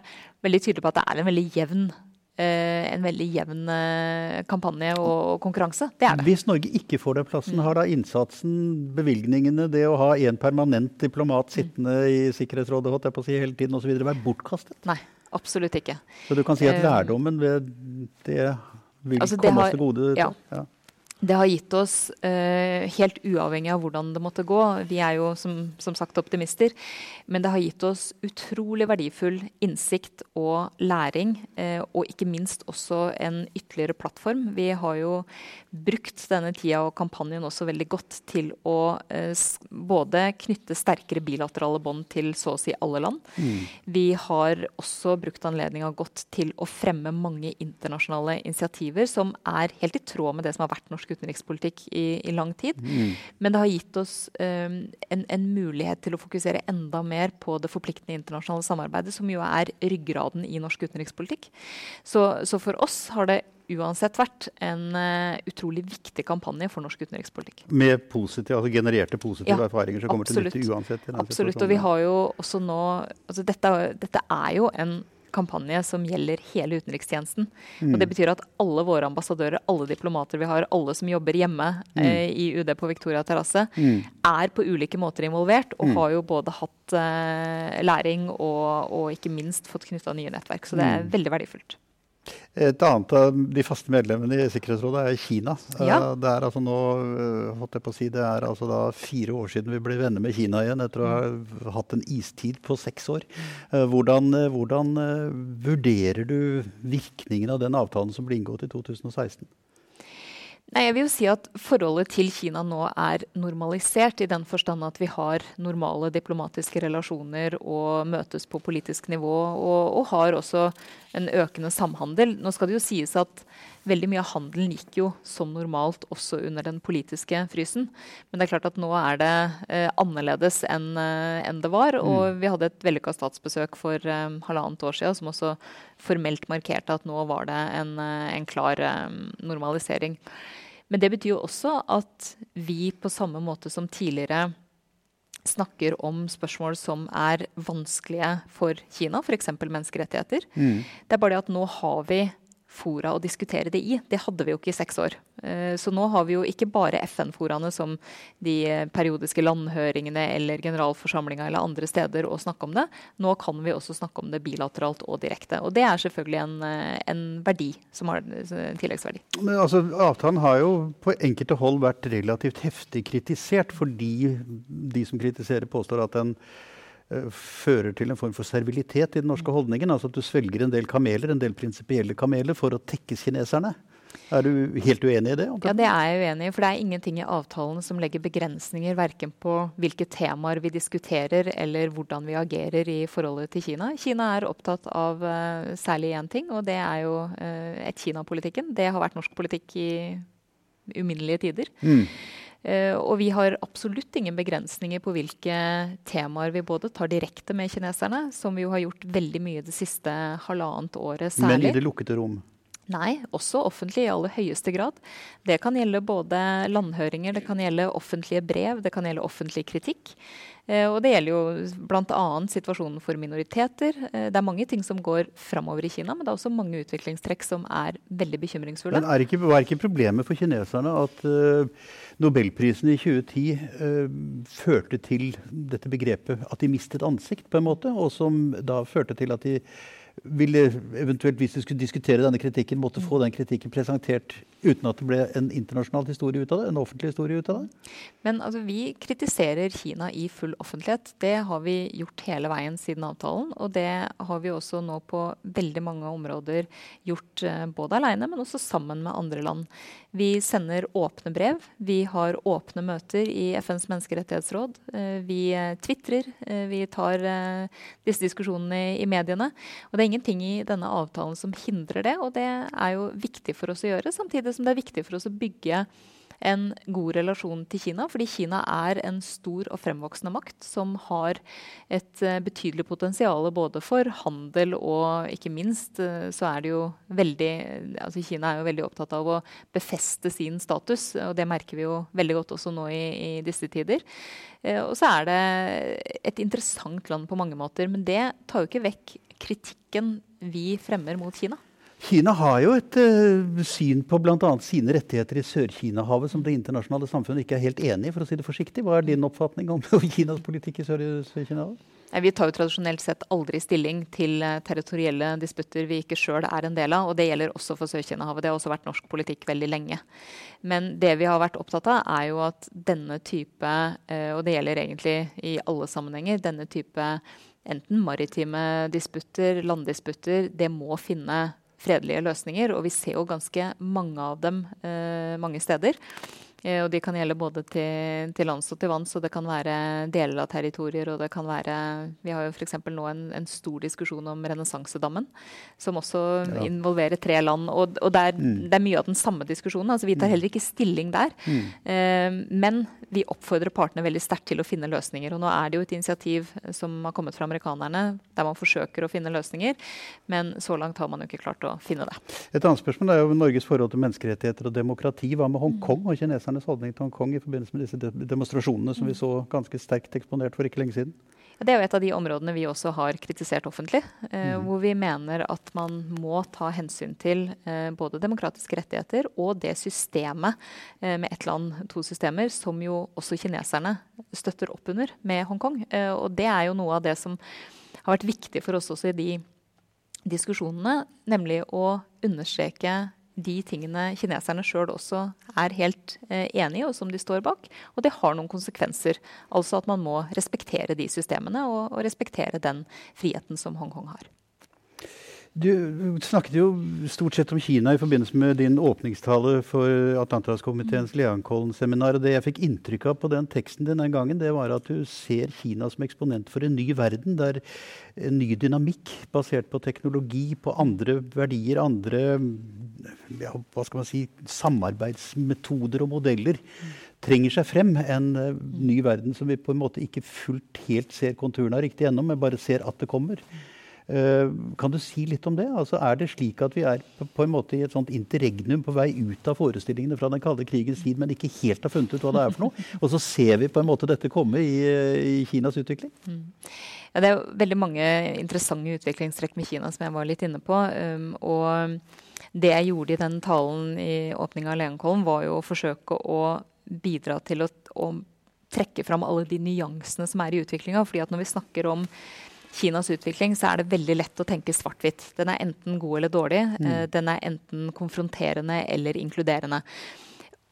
[SPEAKER 3] veldig tydelig på at det er en veldig jevn, eh, en veldig jevn eh, kampanje og, konkurranse. Det er det.
[SPEAKER 2] Hvis Norge ikke får den plassen, har da innsatsen, bevilgningene, det å ha en permanent diplomat sittende i Sikkerhetsrådet holdt jeg på å si, hele tiden osv. vært bortkastet?
[SPEAKER 3] Nei, absolutt ikke.
[SPEAKER 2] Så du kan si at
[SPEAKER 3] Eh,
[SPEAKER 2] lærdommen ved det vil
[SPEAKER 3] Altså, det
[SPEAKER 2] komme oss til gode?
[SPEAKER 3] ja.
[SPEAKER 2] Ja.
[SPEAKER 3] Det har gitt oss, eh, helt uavhengig av hvordan det måtte gå Vi er jo som, som sagt optimister. Men det har gitt oss utrolig verdifull innsikt og læring. Eh, og ikke minst også en ytterligere plattform. Vi har jo brukt denne tida og kampanjen også veldig godt til å eh, både knytte sterkere bilaterale bånd til så å si alle land.
[SPEAKER 2] Mm.
[SPEAKER 3] Vi har også brukt anledninga godt til å fremme mange internasjonale initiativer som er helt i tråd med det som har vært norsk utenrikspolitikk i, i lang tid.
[SPEAKER 2] Mm.
[SPEAKER 3] Men det har gitt oss um, en, en mulighet til å fokusere enda mer på det forpliktende internasjonale samarbeidet, som jo er ryggraden i norsk utenrikspolitikk. Så, så for oss har det uansett vært en uh, utrolig viktig kampanje for norsk utenrikspolitikk.
[SPEAKER 2] Med positive, altså genererte positive
[SPEAKER 3] Ja,
[SPEAKER 2] erfaringer som kommer til nytte uansett.
[SPEAKER 3] Absolutt. Og vi har jo også nå altså dette, dette er jo en kampanje som gjelder hele utenrikstjenesten.
[SPEAKER 2] Mm.
[SPEAKER 3] Og det betyr at alle våre ambassadører, alle diplomater vi har, alle som jobber hjemme eh, i UD på Victoria terrasse,
[SPEAKER 2] Mm.
[SPEAKER 3] er på ulike måter involvert og
[SPEAKER 2] Mm.
[SPEAKER 3] har jo både hatt eh, læring og, og ikke minst fått knytta nye nettverk. Så det er
[SPEAKER 2] Mm.
[SPEAKER 3] veldig verdifullt.
[SPEAKER 2] Et annet av de faste medlemmene i Sikkerhetsrådet er Kina.
[SPEAKER 3] Ja.
[SPEAKER 2] Eh, Det er altså nå, eh, holdt jeg på å si, det er altså da fire år siden vi ble venner med Kina igjen, etter å ha hatt en istid på seks år. Eh, Hvordan, hvordan vurderer du virkningen av den avtalen som ble inngått i 2016?
[SPEAKER 3] Nei, jeg vil jo si at Forholdet til Kina nå er normalisert, i den forstand at vi har normale diplomatiske relasjoner og møtes på politisk nivå, og, og har også en økende samhandel. Nå skal det jo sies at veldig mye av handelen gikk jo som normalt også under den politiske frysen. Men det er klart at nå er det eh, annerledes enn en det var. Og vi hadde et vellykka statsbesøk for eh, halvannet år siden som også formelt markerte at nå var det en, eh, en klar eh, normalisering. Men det betyr jo også at vi på samme måte som tidligere snakker om spørsmål som er vanskelige for Kina, f.eks. menneskerettigheter. Det er bare det at nå har vi fora å diskutere det i. Det hadde vi jo ikke i seks år. Eh, Så nå har vi jo ikke bare FN-foraene som de eh, periodiske landhøringene eller generalforsamlinga eller andre steder å snakke om det. Nå kan vi også snakke om det bilateralt og direkte. Og det er selvfølgelig en, eh, en verdi som har en tilleggsverdi.
[SPEAKER 2] Men altså, Avtalen har jo på enkelte hold vært relativt heftig kritisert, fordi de som kritiserer, påstår at den fører til en form for servilitet i den norske holdningen. Altså at du svelger en del kameler, en del prinsipielle kameler, for å tekkes kineserne. Er du helt uenig i det?
[SPEAKER 3] Ja, det er jeg uenig i. For det er ingenting i avtalen som legger begrensninger verken på hvilke temaer vi diskuterer eller hvordan vi agerer i forholdet til Kina. Kina er opptatt av uh, særlig én ting, og det er jo uh, et Kina-politikken. Det har vært norsk politikk i uminnelige tider. Mm. Uh, og vi har absolutt ingen begrensninger på hvilke temaer vi både tar direkte med kineserne, som vi jo har gjort veldig mye det siste halvannet året særlig.
[SPEAKER 2] Men i det lukkede rom?
[SPEAKER 3] Nei, også offentlig i aller høyeste grad. Det kan gjelde både landhøringer, det kan gjelde offentlige brev, det kan gjelde offentlig kritikk. Eh, og det gjelder jo bl.a. situasjonen for minoriteter. Eh, det er mange ting som går framover i Kina, men det er også mange utviklingstrekk som er veldig bekymringsfulle.
[SPEAKER 2] Men er ikke, Var ikke problemet for kineserne at uh, nobelprisen i 2010 uh, førte til dette begrepet at de mistet ansikt, på en måte, og som da førte til at de ville eventuelt, hvis du skulle diskutere denne kritikken, måtte få den kritikken presentert uten at det ble en internasjonal historie ut av det? En offentlig historie ut av det?
[SPEAKER 3] Men altså, vi kritiserer Kina i full offentlighet. Det har vi gjort hele veien siden avtalen. Og det har vi også nå på veldig mange områder gjort eh, både alene, men også sammen med andre land. Vi sender åpne brev. Vi har åpne møter i FNs menneskerettighetsråd. Eh, vi eh, tvitrer. Vi tar disse diskusjonene i mediene. Og det er ingenting i denne avtalen som hindrer det, og det er jo viktig for oss å gjøre. Samtidig som det er viktig for oss å bygge en god relasjon til Kina, fordi Kina er en stor og fremvoksende makt som har et uh, betydelig potensial både for handel og ikke minst uh, så er det jo veldig altså Kina er jo veldig opptatt av å befeste sin status, og det merker vi jo veldig godt også nå i, i disse tider. Uh, og så er det et interessant land på mange måter, men det tar jo ikke vekk kritikken vi fremmer mot Kina.
[SPEAKER 2] Kina har jo et uh, syn på bl.a. sine rettigheter i Sør-Kina-havet som det internasjonale samfunnet ikke er helt enig i, for å si det forsiktig. Hva er din oppfatning om Kinas politikk i Sør-Kina-havet?
[SPEAKER 3] Vi tar jo tradisjonelt sett aldri stilling til uh, territorielle disputter vi ikke sjøl er en del av. Og det gjelder også for Sør-Kina-havet. Det har også vært norsk politikk veldig lenge. Men det vi har vært opptatt av, er jo at denne type, uh, og det gjelder egentlig i alle sammenhenger, denne type enten maritime disputter, landdisputter, det må finne fredelige løsninger. Og vi ser jo ganske mange av dem eh, mange steder. Eh, og de kan gjelde både til, til lands og til vanns, og det kan være deler av territorier. og det kan være, Vi har jo f.eks. nå en, en, stor diskusjon om renessansedammen, som også ja. involverer tre land. Og, og det, er, mm. det, er, mye av den samme diskusjonen. altså Vi tar mm. heller ikke stilling der. Mm. Eh, men vi oppfordrer partene veldig sterkt til å finne løsninger. Og nå er det jo et initiativ som har kommet fra amerikanerne, der man forsøker å finne løsninger. Men så langt har man jo ikke klart å finne det.
[SPEAKER 2] Et annet spørsmål er jo Norges forhold til menneskerettigheter og demokrati. Hva med Hongkong og kineserne? Kinesernes holdning til Hongkong i forbindelse med disse demonstrasjonene som vi så ganske sterkt eksponert for ikke lenge siden?
[SPEAKER 3] Det er jo et av de områdene vi også har kritisert offentlig. Eh, mm. Hvor vi mener at man må ta hensyn til eh, både demokratiske rettigheter og det systemet eh, med ett land, to systemer, som jo også kineserne støtter opp under med Hongkong. Eh, og det er jo noe av det som har vært viktig for oss også i de diskusjonene, nemlig å understreke de tingene kineserne sjøl også er helt eh, enig i, og som de står bak. Og det har noen konsekvenser. Altså at man må respektere de systemene og, og respektere den friheten som Hongkong har.
[SPEAKER 2] Du snakket jo stort sett om Kina i forbindelse med din åpningstale for Atlanterhavskomiteens mm. Leankollen-seminar. og Det jeg fikk inntrykk av på den teksten din den gangen, det var at du ser Kina som eksponent for en ny verden. Der en ny dynamikk basert på teknologi, på andre verdier, andre ja, hva skal man si, samarbeidsmetoder og modeller trenger seg frem. En uh, ny verden som vi på en måte ikke fullt helt ser konturene av riktig ennå, men bare ser at det kommer. Uh, kan du si litt om det? Altså, er det slik at vi er på, en måte i et sånt interregnum på vei ut av forestillingene fra den kalde krigens tid, men ikke helt har funnet ut hva det er for noe? Og så ser vi på en måte dette komme i, i Kinas utvikling? Mm.
[SPEAKER 3] Ja, det er veldig mange interessante utviklingstrekk med Kina som jeg var litt inne på. Um, og det jeg gjorde i den talen i åpninga av Leankollen, var jo å forsøke å bidra til å, å trekke fram alle de nyansene som er i utviklinga. at når vi snakker om Kinas utvikling, så er det veldig lett å tenke svart-hvitt. Den er enten god eller dårlig. Mm. Eh, den er enten konfronterende eller inkluderende.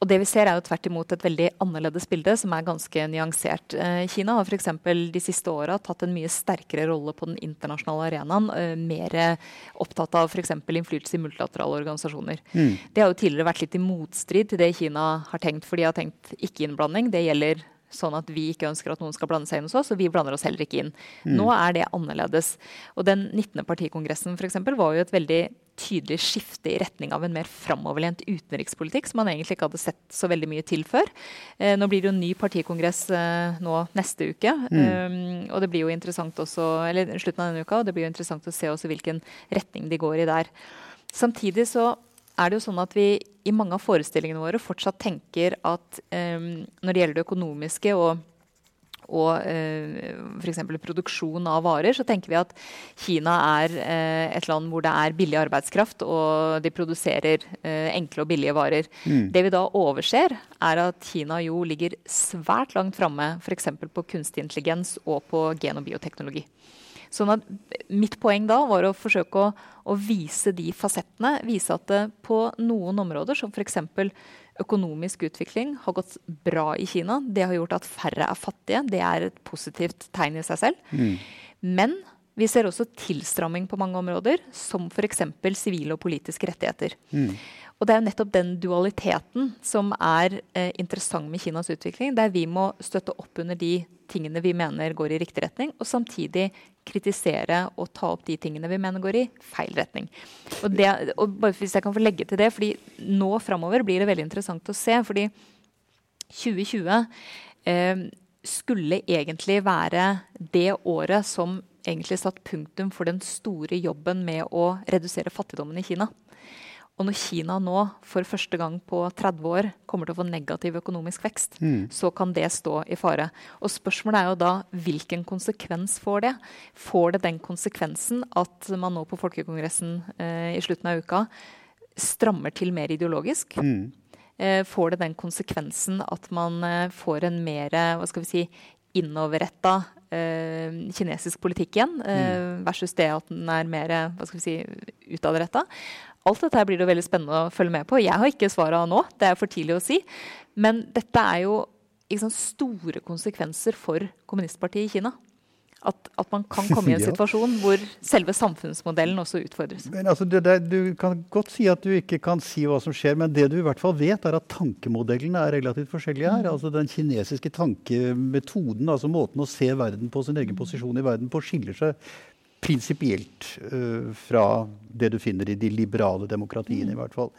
[SPEAKER 3] og det vi ser er jo tvert imot et veldig annerledes bilde, som er ganske nyansert. Eh, Kina har f.eks. de siste åra tatt en mye sterkere rolle på den internasjonale arenaen. Eh, mer opptatt av f.eks. innflytelse i multilaterale organisasjoner. Mm. Det har jo tidligere vært litt i motstrid til det Kina har tenkt, for de har tenkt ikke-innblanding. Det gjelder sånn at vi ikke ønsker at noen skal blande seg inn hos oss, og vi blander oss heller ikke inn. Mm. Nå er det annerledes. Og den 19. partikongressen eksempel, var jo et veldig tydelig skifte i retning av en mer framoverlent utenrikspolitikk, som man egentlig ikke hadde sett så veldig mye til før. Eh, nå blir det jo en ny partikongress eh, nå neste uke. Mm. Um, og det blir jo interessant også, eller slutten av denne uka, og det blir jo interessant å se også hvilken retning de går i der. Samtidig så er det jo sånn at vi i mange av forestillingene våre fortsatt tenker at um, når det gjelder det økonomiske og og eh, f.eks. produksjon av varer, så tenker vi at Kina er eh, et land hvor det er billig arbeidskraft, og de produserer eh, enkle og billige varer. Mm. Det vi da overser, er at Kina jo ligger svært langt framme f.eks. på kunstig intelligens og på gen- og bioteknologi. Sånn at Mitt poeng da var å forsøke å, å vise de fasettene. Vise at det på noen områder, som f.eks økonomisk utvikling har gått bra i Kina. Det har gjort at færre er fattige. Det er et positivt tegn i seg selv. Mm. Men vi ser også tilstramming på mange områder, som f.eks. sivile og politiske rettigheter. Mm. Og det er jo nettopp den dualiteten som er eh, interessant med Kinas utvikling, der vi må støtte opp under de tingene vi mener går i riktig retning, og samtidig kritisere og ta opp de tingene vi mener går i feil retning. Og, det, og bare hvis jeg kan få legge til det, fordi Nå framover blir det veldig interessant å se. fordi 2020 eh, skulle egentlig være det året som egentlig satt punktum for den store jobben med å redusere fattigdommen i Kina. Og når Kina nå for første gang på 30 år kommer til å få negativ økonomisk vekst, mm. så kan det stå i fare. Og spørsmålet er jo da hvilken konsekvens får det? Får det den konsekvensen at man nå på Folkekongressen eh, i slutten av uka strammer til mer ideologisk? Mm. Eh, får det den konsekvensen at man eh, får en mer hva skal vi si, innoverretta kinesisk politikk igjen, eh, mm. versus det at den er mer hva skal vi si, utadretta? Alt dette blir det veldig spennende å følge med på. Jeg har ikke svara nå, det er for tidlig å si. Men dette er jo sant, store konsekvenser for kommunistpartiet i Kina. At, at, man kan komme i en situasjon hvor selve samfunnsmodellen også utfordres.
[SPEAKER 2] Men altså, det, du kan godt si at du ikke kan si hva som skjer, men det du i hvert fall vet, er at tankemodellene er relativt forskjellige her. Mm. Altså Den kinesiske tankemetoden, altså måten å se verden på, sin egen posisjon i verden på, skiller seg prinsipielt uh, fra det du finner i de liberale demokratiene, i hvert fall.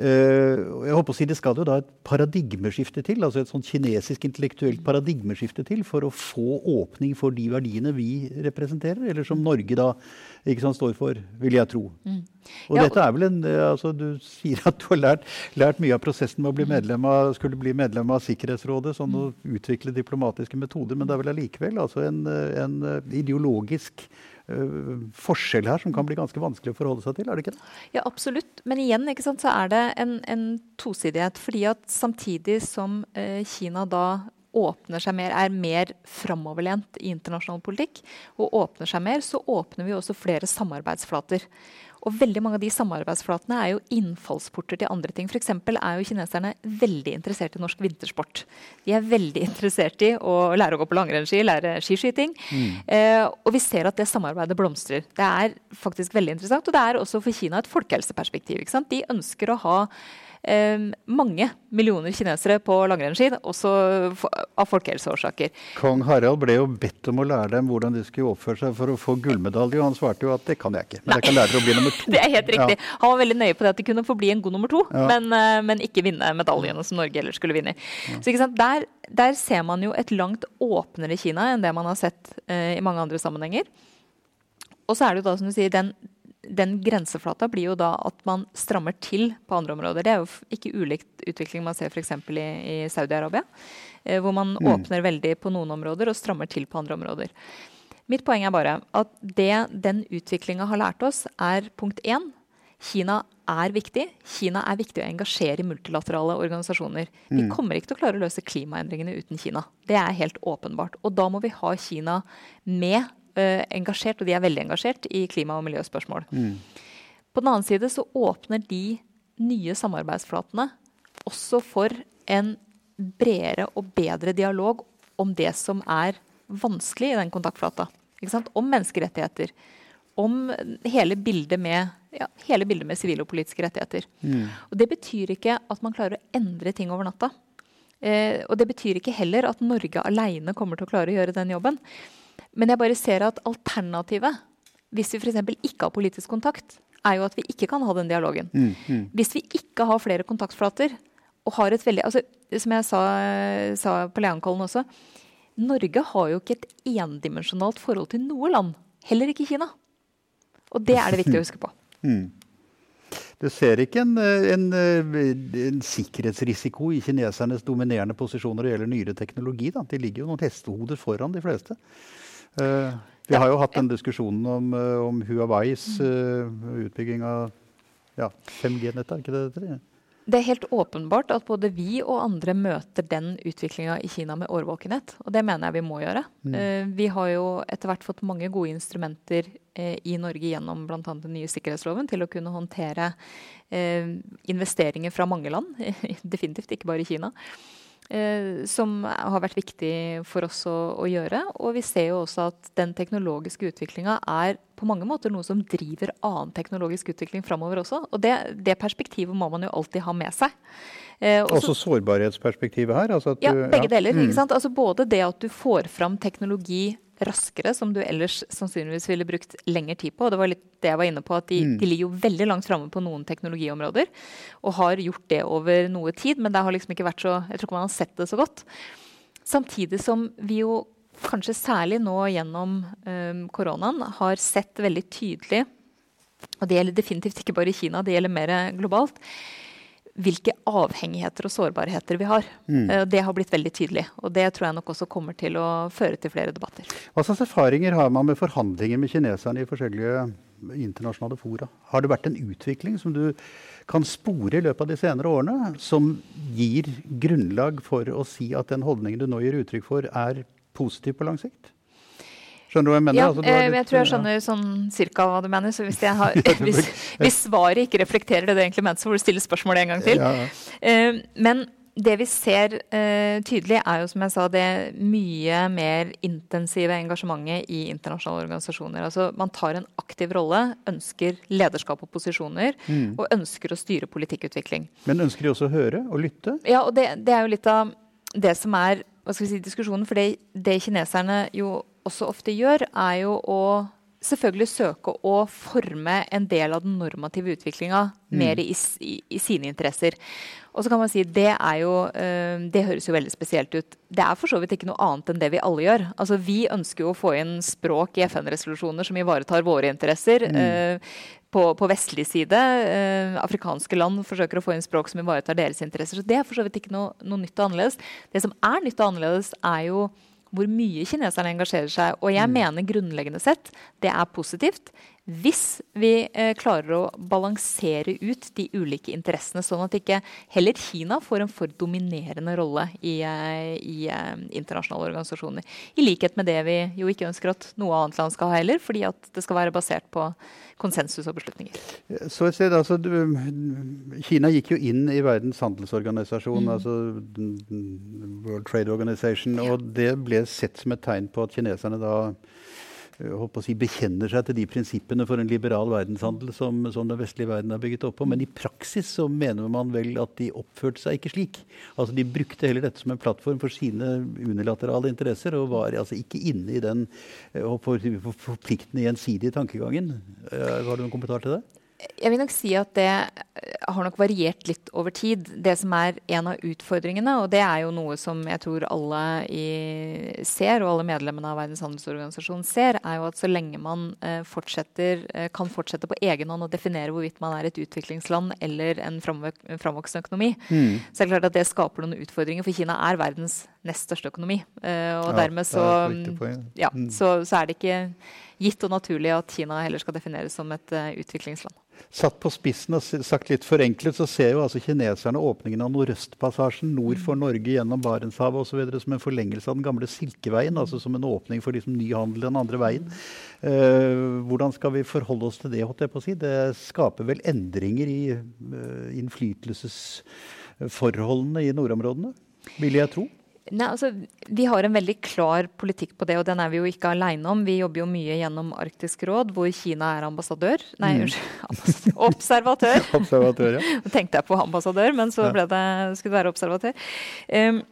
[SPEAKER 2] Uh, jeg håper å si Det skal jo da et paradigmeskifte til, altså et sånn kinesisk intellektuelt paradigmeskifte til for å få åpning for de verdiene vi representerer, eller som Norge da ikke sant, står for, vil jeg tro. Mm. Og ja, dette er vel en, eh, altså Du sier at du har lært, lært mye av prosessen med å bli mm. medlem av, skulle bli medlem av Sikkerhetsrådet, sånn å mm. utvikle diplomatiske metoder, men det er vel allikevel altså en, en ideologisk forskjell her som kan bli ganske vanskelig å forholde seg til? er det ikke det?
[SPEAKER 3] Ja, absolutt. Men igjen sant, så er det en, en, tosidighet. fordi at samtidig som eh, Kina da åpner seg mer, er mer framoverlent i internasjonal politikk, og åpner seg mer, så åpner vi også flere samarbeidsflater. Og veldig mange av de samarbeidsflatene er jo innfallsporter til andre ting. F.eks. er jo kineserne veldig interessert i norsk vintersport. De er veldig interessert i å lære å gå på langrennsski, lære skiskyting. Mm. Eh, og vi ser at det samarbeidet blomstrer. Det er faktisk veldig interessant. Og det er også for Kina et folkehelseperspektiv. De ønsker å ha mange millioner kinesere på langrennsski, også av folkehelseårsaker.
[SPEAKER 2] Kong Harald ble jo bedt om å lære dem hvordan de skulle oppføre seg for å få gullmedalje, og han svarte jo at det kan jeg ikke. Men jeg kan lære dere å bli nummer to.
[SPEAKER 3] Det er helt riktig. Ja. Han var veldig nøye på det at de kunne få bli en god nummer to, ja. men, uh, men, ikke vinne medaljene som Norge ellers skulle vinne. Ja. Så der, der, ser man jo et langt åpnere Kina enn det man har sett eh, i mange andre sammenhenger. Og så er det jo da, som du sier, den den grenseflata blir jo da at man strammer til på andre områder. Det er jo ikke ulikt utvikling man ser f.eks. i, i Saudi-Arabia. Eh, hvor man mm. åpner veldig på noen områder og strammer til på andre områder. Mitt poeng er bare at det den utviklinga har lært oss, er punkt én Kina er viktig. Kina er viktig å engasjere i multilaterale organisasjoner. Vi mm. kommer ikke til å klare å løse klimaendringene uten Kina. Det er helt åpenbart. Og da må vi ha Kina med engasjert, og de er veldig engasjert, i klima- og miljøspørsmål. Mm. På den annen side så åpner de nye samarbeidsflatene også for en bredere og bedre dialog om det som er vanskelig i den kontaktflata. Om menneskerettigheter. Om hele bildet med ja, hele bildet med sivile og politiske rettigheter. Mm. Og Det betyr ikke at man klarer å endre ting over natta. Eh, og det betyr ikke heller at Norge alene kommer til å klare å gjøre den jobben. Men jeg bare ser at alternativet, hvis vi f.eks. ikke har politisk kontakt, er jo at vi ikke kan ha den dialogen. Mm, mm. Hvis vi ikke har flere kontaktflater og har et veldig altså, Som jeg sa, sa på Leankollen også, Norge har jo ikke et endimensjonalt forhold til noe land. Heller ikke Kina. Og det er det viktig å huske på. Mm.
[SPEAKER 2] Du ser ikke en, en, en, sikkerhetsrisiko i kinesernes dominerende posisjoner når det gjelder nyere teknologi. Da. De ligger jo noen hestehoder foran de fleste. Uh, vi har jo hatt den diskusjonen om, uh, om Huawais uh, utbygging av ja, 5G-nettet, er ikke det det heter?
[SPEAKER 3] Det er helt åpenbart at både vi og andre møter den utviklinga i Kina med årvåkenhet. Og det mener jeg vi må gjøre. Mm. Uh, vi har jo etter hvert fått mange gode instrumenter uh, i Norge gjennom bl.a. den nye sikkerhetsloven til å kunne håndtere uh, investeringer fra mange land. Definitivt ikke bare i Kina. Eh, som har vært viktig for oss å, å, gjøre. Og vi ser jo også at den teknologiske utviklinga er på mange måter noe som driver annen teknologisk utvikling framover også. Og det, det, perspektivet må man jo alltid ha med seg.
[SPEAKER 2] Eh, også, også, sårbarhetsperspektivet her?
[SPEAKER 3] Altså ja, begge ja. deler. Mm. Altså både det at du får fram teknologi raskere, som du ellers sannsynligvis ville brukt lengre tid på. og Det var litt det jeg var inne på, at de, mm. de ligger jo veldig langt framme på noen teknologiområder. Og har gjort det over noe tid, men det har liksom ikke vært så Jeg tror ikke man har sett det så godt. Samtidig som vi jo kanskje særlig nå gjennom um, koronaen har sett veldig tydelig, og det gjelder definitivt ikke bare i Kina, det gjelder mer globalt, hvilke avhengigheter og sårbarheter vi har. Mm. Eh, det har blitt veldig tydelig. Og det tror jeg nok også kommer til å føre til flere debatter.
[SPEAKER 2] Hva slags erfaringer har man med forhandlinger med kineserne i forskjellige internasjonale fora? Har det vært en utvikling som du kan spore i løpet av de senere årene, som gir grunnlag for å si at den holdningen du nå gir uttrykk for, er positiv på lang sikt? Skjønner du hva jeg mener?
[SPEAKER 3] Ja, altså, litt, eh, jeg tror jeg skjønner sånn cirka hva du mener. Så hvis, har, hvis, hvis svaret ikke reflekterer det du egentlig mente, så får du stille spørsmålet en gang til. Ja. Uh, men det vi ser uh, tydelig, er jo som jeg sa, det mye mer intensive engasjementet i internasjonale organisasjoner. Altså Man tar en aktiv rolle, ønsker lederskap og posisjoner, mm. og ønsker å styre politikkutvikling.
[SPEAKER 2] Men ønsker de også å høre og lytte?
[SPEAKER 3] Ja, og det, det er jo litt av det som er hva skal vi si, diskusjonen. For det, det kineserne jo også ofte gjør, er jo å selvfølgelig søke å forme en del av den normative utviklinga mm. mer i, i, i, sine interesser. Og så kan man si det er jo øh, Det høres jo veldig spesielt ut. Det er for så vidt ikke noe annet enn det vi alle gjør. Altså Vi ønsker jo å få inn språk i FN-resolusjoner som ivaretar våre interesser. Mm. Øh, på, på, vestlig side. Øh, afrikanske land forsøker å få inn språk som ivaretar deres interesser. Så det er for så vidt ikke noe, noe nytt og annerledes. Det som er nytt og annerledes, er jo hvor mye kineserne engasjerer seg. Og jeg mm. mener grunnleggende sett det er positivt hvis vi eh, klarer å balansere ut de ulike interessene, sånn at ikke heller Kina får en for dominerende rolle i, eh, i eh, internasjonale organisasjoner. I likhet med det vi jo ikke ønsker at noe annet land skal ha heller, fordi at det skal være basert på konsensus og beslutninger.
[SPEAKER 2] Så jeg ser, altså, Kina gikk jo inn i Verdens handelsorganisasjon, mm. altså World Trade Organization, og det ble sett som et tegn på at kineserne da si, bekjenner seg til de prinsippene for en liberal verdenshandel som, som, den vestlige verden er bygget opp på. Men i praksis så mener man vel at de oppførte seg ikke slik. Altså De brukte heller dette som en plattform for sine unilaterale interesser, og var altså ikke inne i den eh, forpliktende gjensidige tankegangen. Eh, har du noen kommentar til det?
[SPEAKER 3] Jeg vil nok si at det har nok variert litt over tid. Det som er en av utfordringene, og det er jo noe som jeg tror alle i, ser, og alle medlemmene av Verdens handelsorganisasjon ser, er jo at så lenge man eh, fortsetter, eh, kan fortsette på egen hånd å definere hvorvidt man er et utviklingsland eller en framvoksende økonomi, mm. så er det klart at det skaper noen utfordringer. For Kina er verdens nest største økonomi. Eh, og ja, dermed så, ja, mm. så, så er det ikke gitt og naturlig at Kina heller skal defineres som et uh, utviklingsland.
[SPEAKER 2] Satt på spissen og sagt litt forenklet, så ser jo altså kineserne åpningen av Nordøstpassasjen nord for mm. Norge gjennom Barentshavet osv. som en forlengelse av den gamle Silkeveien. altså Som en åpning for liksom ny handel den andre veien. Uh, hvordan skal vi forholde oss til det? holdt jeg på å si? Det skaper vel endringer i uh, innflytelsesforholdene i nordområdene, vil jeg tro.
[SPEAKER 3] Nei, altså, Vi har en veldig klar politikk på det, og den er vi jo ikke aleine om. Vi jobber jo mye gjennom Arktisk råd, hvor Kina er ambassadør. Nei, mm. unnskyld. observatør.
[SPEAKER 2] observatør ja.
[SPEAKER 3] Tenkte jeg på ambassadør, men så ble det, skulle det være observatør. Um,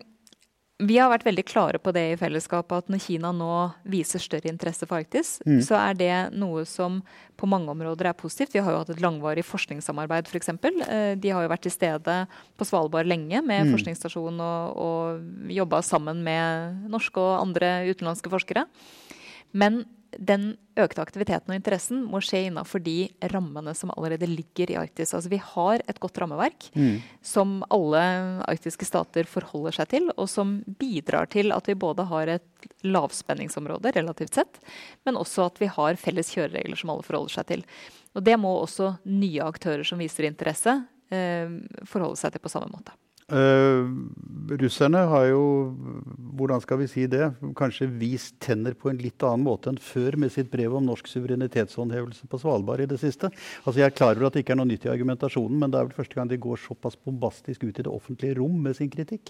[SPEAKER 3] vi har vært veldig klare på det i fellesskapet at når Kina nå viser større interesse for Arktis, mm. så er det noe som på mange områder er positivt. Vi har jo hatt et langvarig forskningssamarbeid f.eks. For de har jo vært til stede på Svalbard lenge med mm. forskningsstasjon og, og jobba sammen med norske og andre utenlandske forskere. Men den økte aktiviteten og interessen må skje innenfor de rammene som allerede ligger i Arktis. Altså Vi har et godt rammeverk mm. som alle arktiske stater forholder seg til, og som bidrar til at vi både har et lavspenningsområde relativt sett, men også at vi har felles kjøreregler som alle forholder seg til. Og Det må også nye aktører som viser interesse, eh, forholde seg til på samme måte.
[SPEAKER 2] Uh, russerne har jo, hvordan skal vi si det, kanskje vist tenner på en litt annen måte enn før med sitt brev om norsk suverenitetshåndhevelse på Svalbard i det siste. Altså Jeg er klar over at det ikke er noe nytt i argumentasjonen, men det er vel første gang de går såpass bombastisk ut i det offentlige rom med sin kritikk.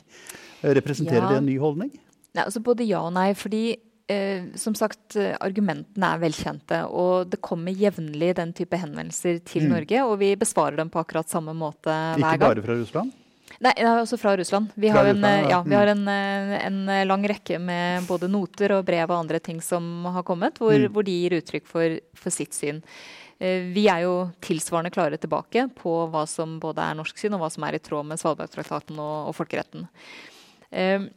[SPEAKER 2] Uh, representerer ja. det en ny holdning?
[SPEAKER 3] Nei, altså Både ja og nei. fordi uh, som sagt, argumentene er velkjente. Og det kommer jevnlig den type henvendelser til mm. Norge. Og vi besvarer dem på akkurat samme måte hver
[SPEAKER 2] gang. Ikke bare fra Russland?
[SPEAKER 3] Nei, også fra Russland. Vi har, en, ja, vi har en, en, lang rekke med både noter og brev og andre ting som har kommet, hvor, mm. hvor de gir uttrykk for, for, sitt syn. Eh, vi er jo tilsvarende klare tilbake på hva som både er norsk syn, og hva som er i tråd med Svalbardtraktaten og, og folkeretten. Eh,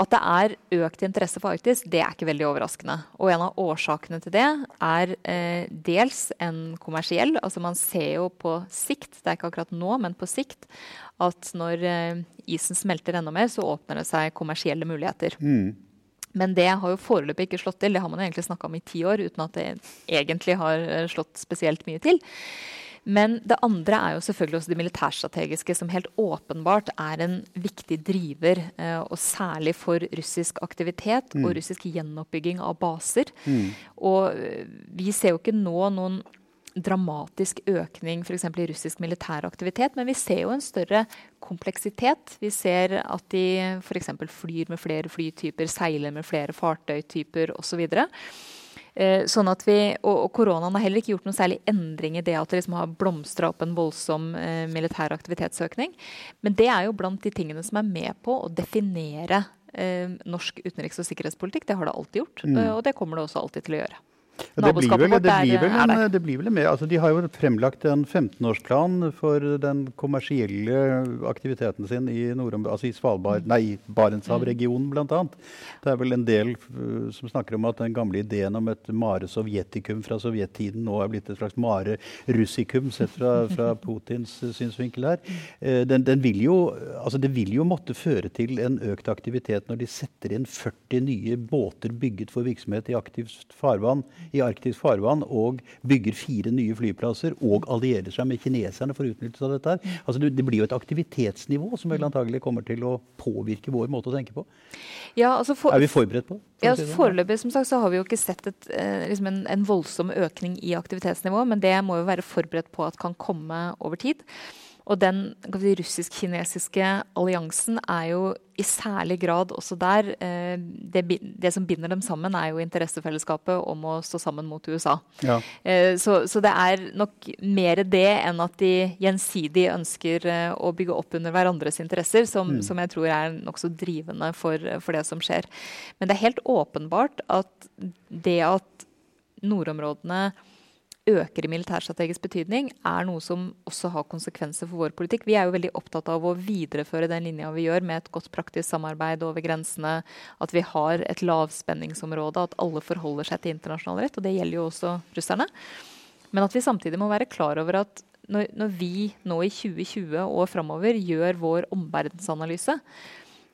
[SPEAKER 3] at det er økt interesse for Arktis, det er ikke veldig overraskende. Og en av årsakene til det er eh, dels en kommersiell. Altså man ser jo på sikt, det er ikke akkurat nå, men på sikt, at når eh, isen smelter enda mer, så åpner det seg kommersielle muligheter. Mm. Men det har jo foreløpig ikke slått til. Det har man egentlig snakka om i ti år uten at det egentlig har eh, slått spesielt mye til. Men det andre er jo selvfølgelig også det militærstrategiske, som helt åpenbart er en viktig driver. Eh, og særlig for russisk aktivitet mm. og russisk gjenoppbygging av baser. Mm. Og vi ser jo ikke nå noen dramatisk økning f.eks. i russisk militær aktivitet, men vi ser jo en større kompleksitet. Vi ser at de f.eks. flyr med flere flytyper, seiler med flere fartøytyper osv. Eh, sånn at vi, og, koronaen har heller ikke gjort noe særlig endring i det at det liksom har blomstra opp en voldsom eh, militær aktivitetsøkning. Men det er jo blant de tingene som er med på å definere eh, norsk utenriks- og sikkerhetspolitikk. Det har det alltid gjort, mm. og det kommer det også alltid til å gjøre.
[SPEAKER 2] Ja, det, blir vel, det, blir vel en, det blir vel med. Altså, de har jo fremlagt en 15-årsplan for den kommersielle aktiviteten sin i, altså i Svalbard, nei, Barentshavregionen mm. bl.a. Det er vel en del uh, som snakker om at den gamle ideen om et mare sovjetikum fra sovjettiden nå er blitt et slags mare russikum sett fra, fra Putins synsvinkel her. Uh, den, den vil jo, altså, det vil jo måtte føre til en økt aktivitet når de setter inn 40 nye båter bygget for virksomhet i aktivt farvann i arktisk farvann og bygger fire nye flyplasser og allierer seg med kineserne for utnyttelse av dette. her. Altså det, blir jo et aktivitetsnivå som vel antagelig kommer til å påvirke vår måte å tenke på.
[SPEAKER 3] Ja, altså for,
[SPEAKER 2] er vi forberedt på det?
[SPEAKER 3] Ja, si Foreløpig som sagt, så har vi jo ikke sett et, eh, liksom en, en voldsom økning i aktivitetsnivå, men det må jo være forberedt på at kan komme over tid. Og den russisk-kinesiske alliansen er jo i særlig grad også der eh, det, det, som binder dem sammen, er jo interessefellesskapet om å stå sammen mot USA. Ja. Eh, så, så, det er nok mer det enn at de gjensidig ønsker eh, å bygge opp under hverandres interesser, som, mm. som jeg tror er nokså drivende for, for det som skjer. Men det er helt åpenbart at det at nordområdene øker i militærstrategisk betydning, er noe som også har konsekvenser for vår politikk. Vi er jo veldig opptatt av å videreføre den linja vi gjør, med et godt praktisk samarbeid over grensene. At vi har et lavspenningsområde, at alle forholder seg til internasjonal rett. Og det gjelder jo også russerne. Men at vi samtidig må være klar over at når, når vi nå i 2020 og framover gjør vår omverdensanalyse,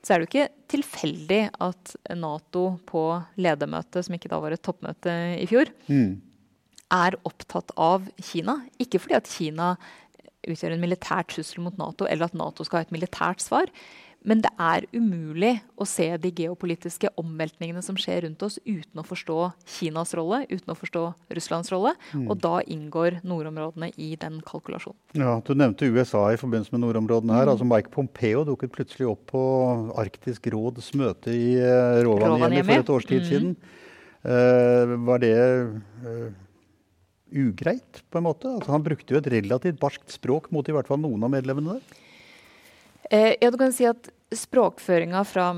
[SPEAKER 3] så er det jo ikke tilfeldig at Nato på ledermøtet, som ikke da var et toppmøte i fjor, mm er opptatt av Kina. Ikke fordi at Kina utgjør en militær trussel mot Nato, eller at Nato skal ha et militært svar. Men det er umulig å se de geopolitiske omveltningene som skjer rundt oss, uten å forstå Kinas rolle, uten å forstå Russlands rolle. Mm. Og da inngår nordområdene i den kalkulasjonen.
[SPEAKER 2] Ja, Du nevnte USA i forbindelse med nordområdene her. Mm. altså Mike Pompeo dukket plutselig opp på Arktisk råds møte i uh, Rovaniemi for et års tid mm. siden. Uh, var det uh, ugreit, på en måte? Altså, han brukte jo et relativt barskt språk mot i hvert fall noen av medlemmene der.
[SPEAKER 3] Eh, ja, du kan si at språkføringa fra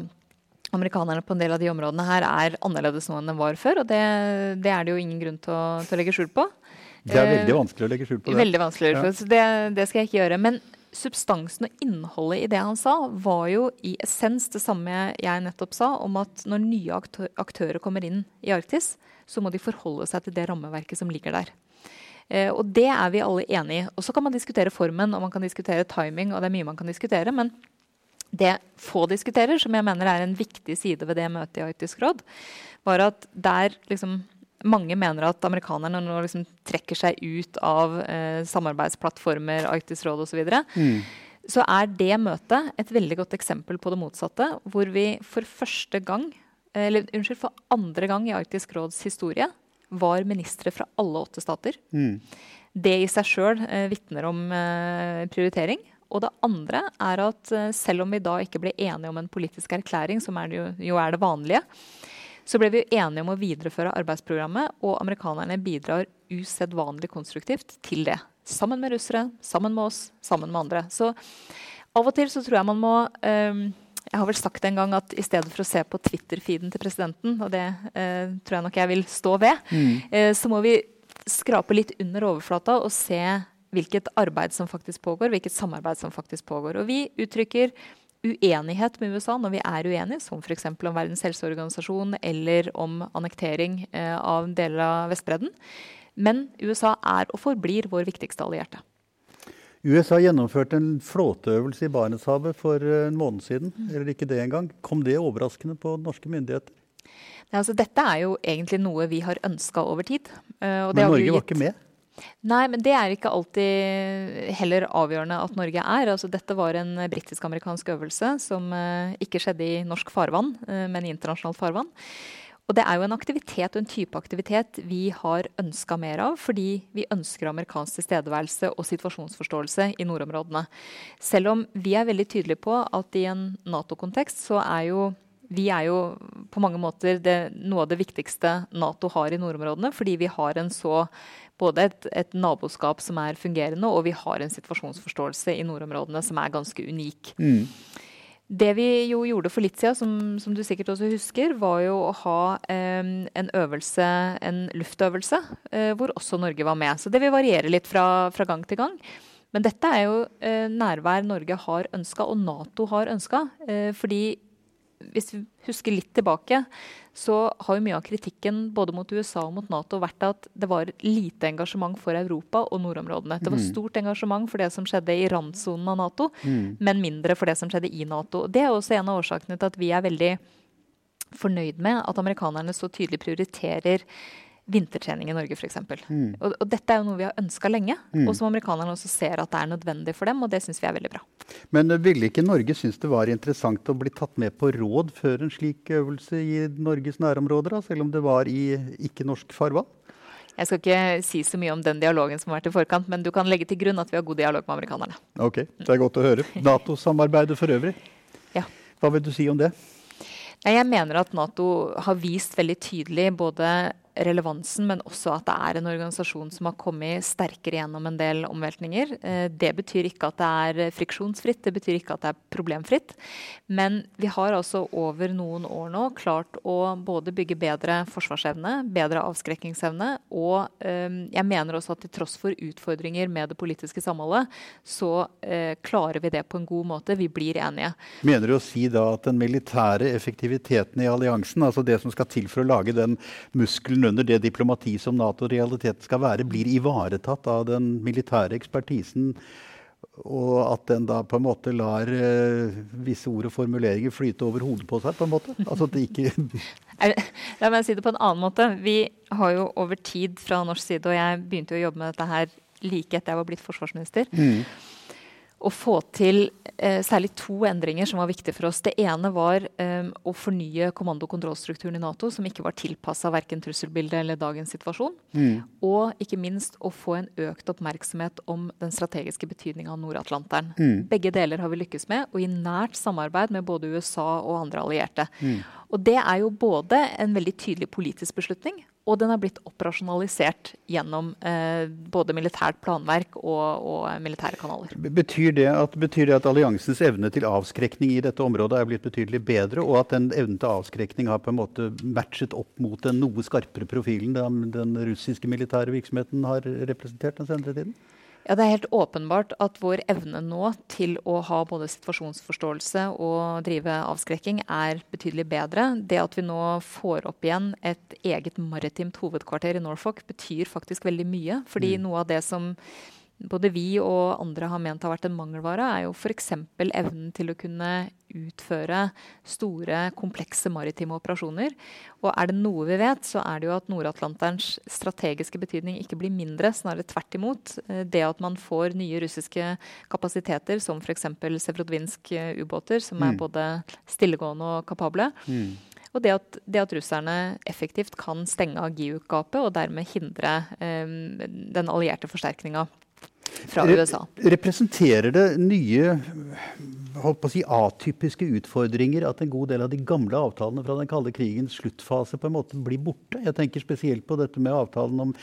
[SPEAKER 3] amerikanerne på en del av de områdene her er annerledes nå enn den var før. Og det, det er det jo ingen grunn til å, til å legge skjul på.
[SPEAKER 2] Det er veldig eh, vanskelig å legge skjul på det.
[SPEAKER 3] Veldig vanskelig, ja. så det, det, skal jeg ikke gjøre. Men substansen og innholdet i det han sa, var jo i essens det samme jeg nettopp sa, om at når nye aktører kommer inn i Arktis, så må de forholde seg til det rammeverket som ligger der. Eh, og det er vi alle enig i. Og så kan man diskutere formen og man kan diskutere timing, og det er mye man kan diskutere. men det få diskuterer, som jeg mener er en viktig side ved det møtet i Arktisk råd, var at der liksom mange mener at amerikanerne nå liksom trekker seg ut av eh, samarbeidsplattformer, Arktisk råd osv. Så, mm. så er det møtet et veldig godt eksempel på det motsatte. Hvor vi for første gang, eller unnskyld, for andre gang i Arktisk råds historie var ministre fra alle åtte stater. Mm. Det i seg sjøl eh, vitner om eh, prioritering. Og det andre er at eh, selv om vi da ikke ble enige om en politisk erklæring, som er jo, jo, er det vanlige, så ble vi enige om å videreføre arbeidsprogrammet, og amerikanerne bidrar usedvanlig konstruktivt til det. Sammen med russere, sammen med oss, sammen med andre. Så av og til så tror jeg man må um, jeg har vel sagt en gang at i stedet for å se på Twitter-feeden til presidenten, og det uh, tror jeg nok jeg vil stå ved, mm. uh, så må vi skrape litt under overflata og se hvilket arbeid som faktisk pågår, hvilket samarbeid som faktisk pågår. Og vi uttrykker uenighet med USA når vi er uenige, som f.eks. om Verdens helseorganisasjon eller om annektering eh, av deler av Vestbredden. Men USA er og forblir vår viktigste allierte.
[SPEAKER 2] USA gjennomførte en flåteøvelse i Barentshavet for eh, en måned siden. Mm. Eller ikke det engang. Kom det overraskende på norske myndigheter?
[SPEAKER 3] Nei, altså, dette er jo egentlig noe vi har ønska over tid.
[SPEAKER 2] Uh, men Norge gitt... var ikke med?
[SPEAKER 3] Nei, men det er ikke alltid heller avgjørende at Norge er. Altså, dette var en britisk-amerikansk øvelse som uh, ikke skjedde i norsk farvann, uh, men i internasjonalt farvann. Og det er jo en aktivitet og en type aktivitet vi har ønska mer av, fordi vi ønsker amerikansk tilstedeværelse og situasjonsforståelse i nordområdene. Selv om vi er veldig tydelige på at i en Nato-kontekst så er jo vi er jo på mange måter det, noe av det viktigste Nato har i nordområdene, fordi vi har en så både et, et, naboskap som er fungerende, og vi har en situasjonsforståelse i nordområdene som er ganske unik. Mm. Det vi jo gjorde for litt siden, som, som, du sikkert også husker, var jo å ha eh, en øvelse, en luftøvelse, eh, hvor også Norge var med. Så det vil variere litt fra, fra gang til gang. Men dette er jo eh, nærvær Norge har ønska, og Nato har ønska. Eh, fordi hvis vi husker litt tilbake, så har jo mye av kritikken både mot USA og mot Nato vært at det var lite engasjement for Europa og nordområdene. Det var mm. stort engasjement for det som skjedde i randsonen av Nato, mm. men mindre for det som skjedde i Nato. Det er også en av årsakene til at vi er veldig fornøyd med at amerikanerne så tydelig prioriterer vintertrening i Norge, f.eks. Mm. Og, og dette er jo noe vi har ønska lenge, mm. og som amerikanerne også ser at det er nødvendig for dem, og det syns vi er veldig bra.
[SPEAKER 2] Men uh, ville ikke Norge synes det var interessant å bli tatt med på råd før en slik øvelse i Norges nærområder, da, selv om det var i ikke-norsk farvann?
[SPEAKER 3] Jeg skal ikke si så mye om den dialogen som har vært i forkant, men du kan legge til grunn at vi har god dialog med amerikanerne.
[SPEAKER 2] Ok, Det er godt å høre. Nato-samarbeidet for øvrig,
[SPEAKER 3] ja.
[SPEAKER 2] hva vil du si om det?
[SPEAKER 3] Jeg mener at Nato har vist veldig tydelig både relevansen, men også at det er en organisasjon som har kommet sterkere gjennom en del omveltninger. Eh, det betyr ikke at det er friksjonsfritt, det betyr ikke at det er problemfritt. Men vi har altså over noen år nå klart å både bygge bedre forsvarsevne, bedre avskrekkingsevne, og eh, jeg mener også at til tross for utfordringer med det politiske samholdet, så eh, klarer vi det på en god måte. Vi blir enige.
[SPEAKER 2] Mener du å si da at den militære effektiviteten i alliansen, altså det som skal til for å lage den muskelen under det diplomati som Nato realitet skal være, blir ivaretatt av den militære ekspertisen. Og at den da på en måte lar uh, visse ord og formuleringer flyte over hodet på seg. på en måte. Altså at det ikke...
[SPEAKER 3] La meg si det på en annen måte. Vi har jo over tid fra norsk side, og jeg begynte jo å jobbe med dette her like etter jeg var blitt forsvarsminister. Mm. Å få til eh, særlig to endringer som var viktige for oss. Det ene var eh, å fornye kommando- og kontrollstrukturen i Nato, som ikke var tilpassa verken trusselbildet eller dagens situasjon. Mm. Og ikke minst å få en økt oppmerksomhet om den strategiske betydninga av Nord-Atlanteren. Mm. Begge deler har vi lykkes med, og i nært samarbeid med både USA og andre allierte. Mm. Og det er jo både en veldig tydelig politisk beslutning, og den er blitt operasjonalisert gjennom eh, både militært planverk og, og, militære kanaler.
[SPEAKER 2] Betyr det, at, betyr det, at, alliansens evne til avskrekning i dette området er blitt betydelig bedre, og at den evnen til avskrekning har på en måte matchet opp mot den noe skarpere profilen den, den russiske militære virksomheten har representert den senere tiden?
[SPEAKER 3] Ja, Det er helt åpenbart at vår evne nå til å ha både situasjonsforståelse og drive avskrekking er betydelig bedre. Det at vi nå får opp igjen et eget maritimt hovedkvarter i Norfolk, betyr faktisk veldig mye. Fordi mm. noe av det som både vi og andre har ment har vært en mangelvare, er jo f.eks. evnen til å kunne utføre store, komplekse maritime operasjoner. Og er det noe vi vet, så er det jo at Nord-Atlanterens strategiske betydning ikke blir mindre, snarere tvert imot. Eh, det at man får nye russiske kapasiteter, som f.eks. Sevrodvinsk-ubåter, som er mm. både stillegående og kapable. Mm. Og det at, det at, russerne effektivt kan stenge av Giuk-gapet og dermed hindre um, den allierte forsterkninga fra USA.
[SPEAKER 2] Representerer det nye holdt på å si, atypiske utfordringer at en god del av de gamle avtalene fra den kalde krigens sluttfase på en måte blir borte? Jeg tenker spesielt på dette med avtalen om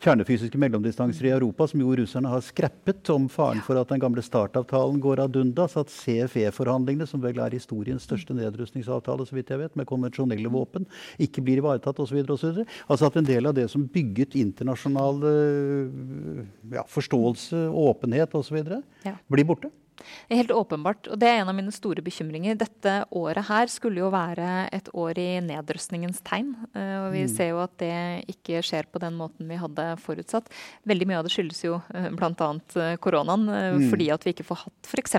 [SPEAKER 2] kjernefysiske mellomdistanser i Europa, som jo russerne har skreppet om faren for at den gamle startavtalen går ad undas, at CFE-forhandlingene, som vel er historiens største nedrustningsavtale, så vidt jeg vet, med konvensjonelle våpen, ikke blir ivaretatt osv. Altså at en del av det som bygget internasjonal ja, forståelse, åpenhet osv., ja. blir borte?
[SPEAKER 3] Det er helt åpenbart, og det er en av mine store bekymringer. Dette året her skulle jo være et år i nedrustningens tegn. Eh, og vi mm. ser jo at det ikke skjer på den måten vi hadde forutsatt. Veldig mye av det skyldes jo eh, bl.a. Eh, koronaen, mm. fordi at vi ikke får hatt f.eks.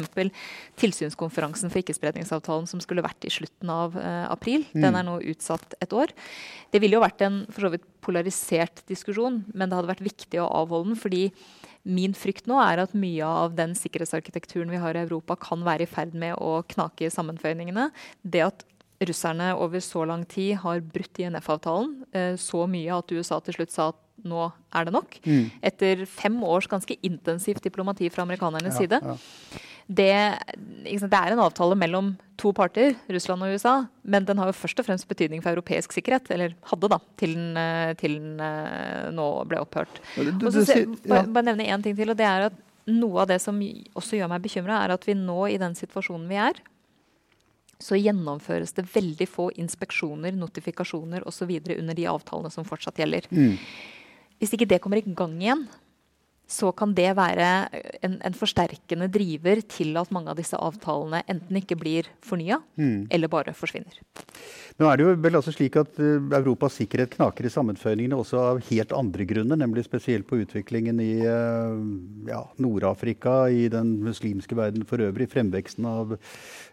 [SPEAKER 3] tilsynskonferansen for ikkespredningsavtalen som skulle vært i slutten av april. Mm. Den er nå utsatt et år. Det ville jo vært en for så vidt polarisert diskusjon, men det hadde vært viktig å avholde den. fordi Min frykt nå er at mye av den sikkerhetsarkitekturen vi har i Europa, kan være i ferd med å knake i sammenføyningene. Det at russerne over så lang tid har brutt INF-avtalen eh, så mye at USA til slutt sa at nå er det nok. Mm. Etter fem års ganske intensivt diplomati fra amerikanernes ja, side. Ja det, det, er en avtale mellom to parter, Russland og USA, men den har jo først og fremst betydning for europeisk sikkerhet. Eller hadde, da, til den, eh, til den eh, nå ble opphørt. Og så bare, bare nevne én ting til, og det er at noe av det som også gjør meg bekymra, er at vi nå i den situasjonen vi er, så gjennomføres det veldig få inspeksjoner, notifikasjoner osv. under de avtalene som fortsatt gjelder. Mm. Hvis ikke det kommer i gang igjen, så kan det være en, en, forsterkende driver til at mange av disse avtalene enten ikke blir fornya, mm. eller bare forsvinner.
[SPEAKER 2] Nå er det jo vel altså slik at uh, Europas sikkerhet knaker i sammenføyningene også av helt andre grunner, nemlig spesielt på utviklingen i uh, ja, Nord-Afrika, i den muslimske verden for øvrig, fremveksten av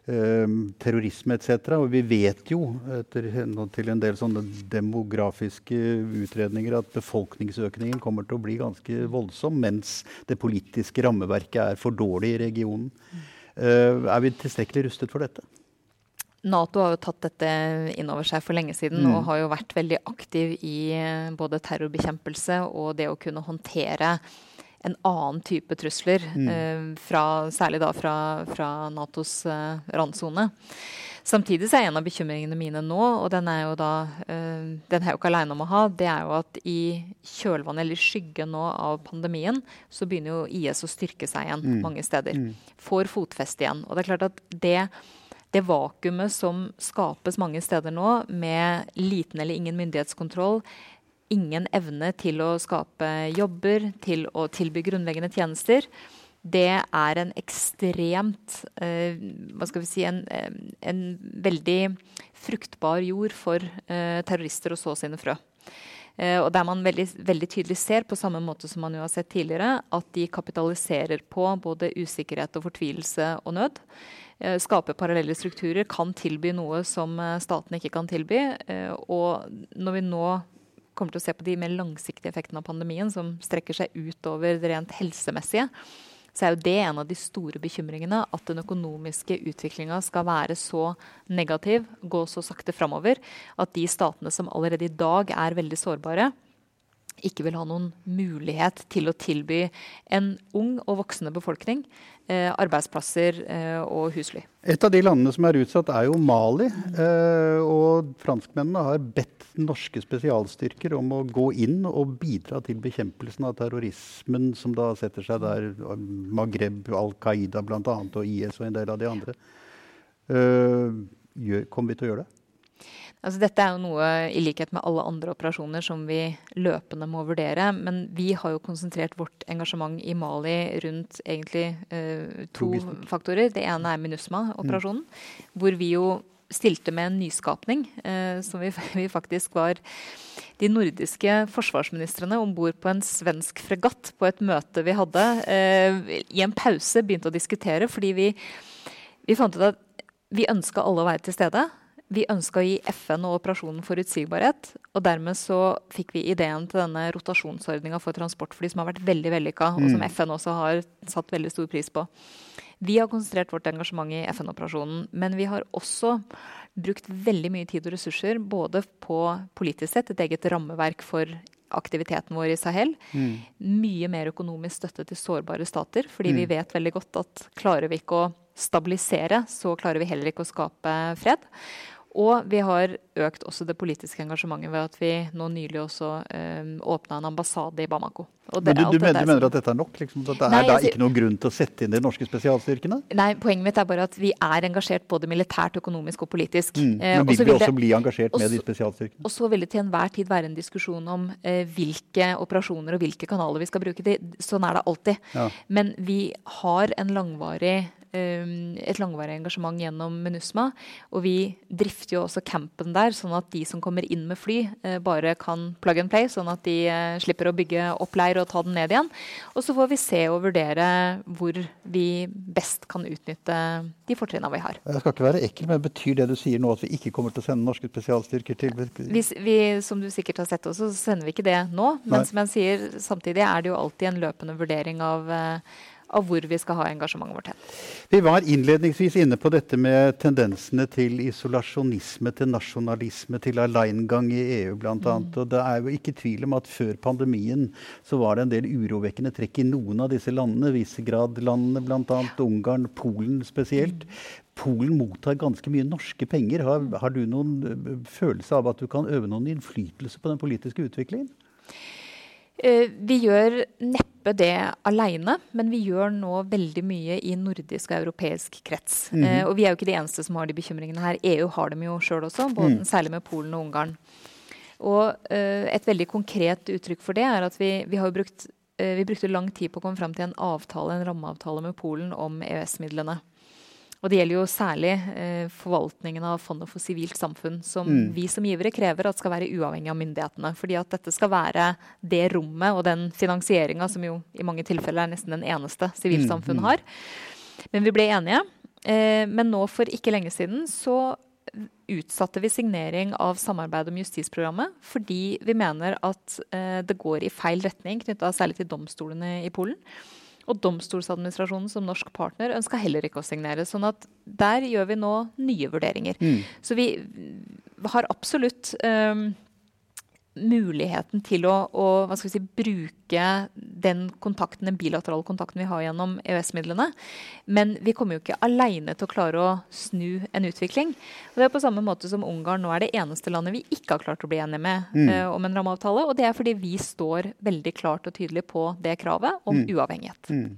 [SPEAKER 2] eh, terrorisme etc. Og vi vet jo, etter til en del sånne demografiske utredninger, at befolkningsøkningen kommer til å bli ganske voldsom mens det politiske rammeverket er for dårlig i regionen. Uh, er vi tilstrekkelig rustet for dette?
[SPEAKER 3] Nato har jo tatt dette inn over seg for lenge siden mm. og har jo vært veldig aktiv i eh, både terrorbekjempelse og det å kunne håndtere en annen type trusler, mm. uh, fra, særlig da fra, fra Natos uh, randsone. Samtidig så er en av bekymringene mine nå, og den er jo da uh, den er jo ikke aleine om å ha, det er jo at i kjølvannet eller skyggen nå av pandemien, så begynner jo IS å styrke seg igjen mm. mange steder. Mm. Får fotfeste igjen. Og det er klart at det det vakuumet som skapes mange steder nå, med liten eller ingen myndighetskontroll, ingen evne til å skape jobber, til å tilby grunnleggende tjenester, det er en ekstremt eh, Hva skal vi si en, eh, en, veldig fruktbar jord for eh, terrorister å så sine frø. Eh, og der man veldig, veldig, tydelig ser, på samme måte som man jo har sett tidligere, at de kapitaliserer på både usikkerhet og fortvilelse og nød. Skape parallelle strukturer, kan tilby noe som staten ikke kan tilby. Og når vi nå kommer til å se på de mer langsiktige effektene av pandemien, som strekker seg utover det rent helsemessige, så er jo det en av de store bekymringene. At den økonomiske utviklinga skal være så negativ, gå så sakte framover, at de statene som allerede i dag er veldig sårbare, ikke vil ha noen mulighet til å tilby en ung og voksende befolkning eh, arbeidsplasser eh, og husly.
[SPEAKER 2] Et av de landene som er utsatt, er jo Mali. Eh, og franskmennene har bedt norske spesialstyrker om å gå inn og bidra til bekjempelsen av terrorismen som da setter seg der. Maghreb, Al Qaida bl.a. og IS og en del av de andre. Eh, kommer vi til å gjøre det?
[SPEAKER 3] Altså, dette er jo noe i likhet med alle andre operasjoner som vi løpende må vurdere. Men vi har jo konsentrert vårt engasjement i Mali rundt egentlig eh, to faktorer. Det ene er MINUSMA-operasjonen, mm. hvor vi jo stilte med en nyskapning. Eh, som vi, vi, faktisk var de nordiske forsvarsministrene om bord på en svensk fregatt på et møte vi hadde. Eh, I en pause begynte å diskutere, fordi vi, vi fant ut at vi ønska alle å være til stede. Vi ønska å gi FN og operasjonen forutsigbarhet. Og dermed så fikk vi ideen til denne rotasjonsordninga for transportfly som har vært veldig vellykka, og som mm. FN også har satt veldig stor pris på. Vi har konsentrert vårt engasjement i FN-operasjonen, men vi har også brukt veldig mye tid og ressurser både på politisk sett et eget rammeverk for aktiviteten vår i Sahel. Mm. Mye mer økonomisk støtte til sårbare stater, fordi mm. vi vet veldig godt at klarer vi ikke å stabilisere, så klarer vi heller ikke å skape fred. Og vi har økt også det politiske engasjementet ved at vi nå nylig også um, eh, åpna en ambassade i Bamako.
[SPEAKER 2] Det, Men du, du, mener, du, mener, at dette er nok? Liksom, at det nei, er da ikke noen grunn til å sette inn de norske spesialstyrkene?
[SPEAKER 3] Nei, poenget mitt er bare at vi er engasjert både militært, økonomisk og politisk.
[SPEAKER 2] Mm. Eh, Men vil vi også bli engasjert også, med de spesialstyrkene?
[SPEAKER 3] Og så vil det til enhver tid være en diskusjon om eh, hvilke operasjoner og hvilke kanaler vi skal bruke. Det, sånn er det alltid. Ja. Men vi har en langvarig Ehm, et langvarig engasjement gjennom MINUSMA. Og vi drifter jo også campen der, sånn at de som kommer inn med fly, eh, bare kan plug and play, sånn at de eh, slipper å bygge opp leir og ta den ned igjen. Og så får vi se og vurdere hvor vi best kan utnytte de fortrinnene vi har.
[SPEAKER 2] Jeg skal ikke være ekkel, men Betyr det du sier nå at vi ikke kommer til å sende norske spesialstyrker til
[SPEAKER 3] Hvis vi, Som du sikkert har sett også, så sender vi ikke det nå. Men Nei. som jeg sier, samtidig er det jo alltid en løpende vurdering av uh, av hvor vi skal ha engasjementet vårt hen.
[SPEAKER 2] Vi var innledningsvis inne på dette med tendensene til isolasjonisme, til nasjonalisme, til aleingang i EU bl.a. Mm. Og det er jo ikke tvil om at før pandemien så var det en del urovekkende trekk i noen av disse landene. Visegrad-landene bl.a. Ungarn, Polen spesielt. Polen mottar ganske mye norske penger. Har, har du noen eh, følelse av at du kan øve noen innflytelse på den politiske utviklingen?
[SPEAKER 3] Eh, vi gjør neppe det aleine, men vi gjør nå veldig mye i nordisk og europeisk krets. Mm. Og vi er jo ikke de eneste som har de bekymringene her. EU har dem jo sjøl også, både, mm. særlig med Polen og Ungarn. Og uh, et veldig konkret uttrykk for det er at vi, vi har brukt vi brukte lang tid på å komme fram til en avtale, en rammeavtale med Polen om EØS-midlene. Og det gjelder jo særlig eh, forvaltningen av Fondet for sivilt samfunn, som mm. vi som givere krever at skal være uavhengig av myndighetene. Fordi at dette skal være det rommet og den finansieringa som jo i mange tilfeller er nesten den eneste sivilsamfunn mm, mm. har. Men vi ble enige. Eh, men nå for ikke lenge siden så utsatte vi signering av samarbeid om justisprogrammet fordi vi mener at eh, det går i feil retning knytta særlig til domstolene i Polen. Og Domstolsadministrasjonen som norsk partner ønska heller ikke å signere. sånn at der gjør vi nå nye vurderinger. Mm. Så vi har absolutt um, muligheten til å, å si, bruke den kontakten, den bilaterale kontakten vi har gjennom EØS-midlene. Men vi kommer jo ikke alene til å klare å snu en utvikling. Og det er på samme måte som Ungarn nå er det eneste landet vi ikke har klart å bli enige med mm. uh, om en rammeavtale. Og det er fordi vi står veldig klart og tydelig på det kravet om mm. uavhengighet. Mm.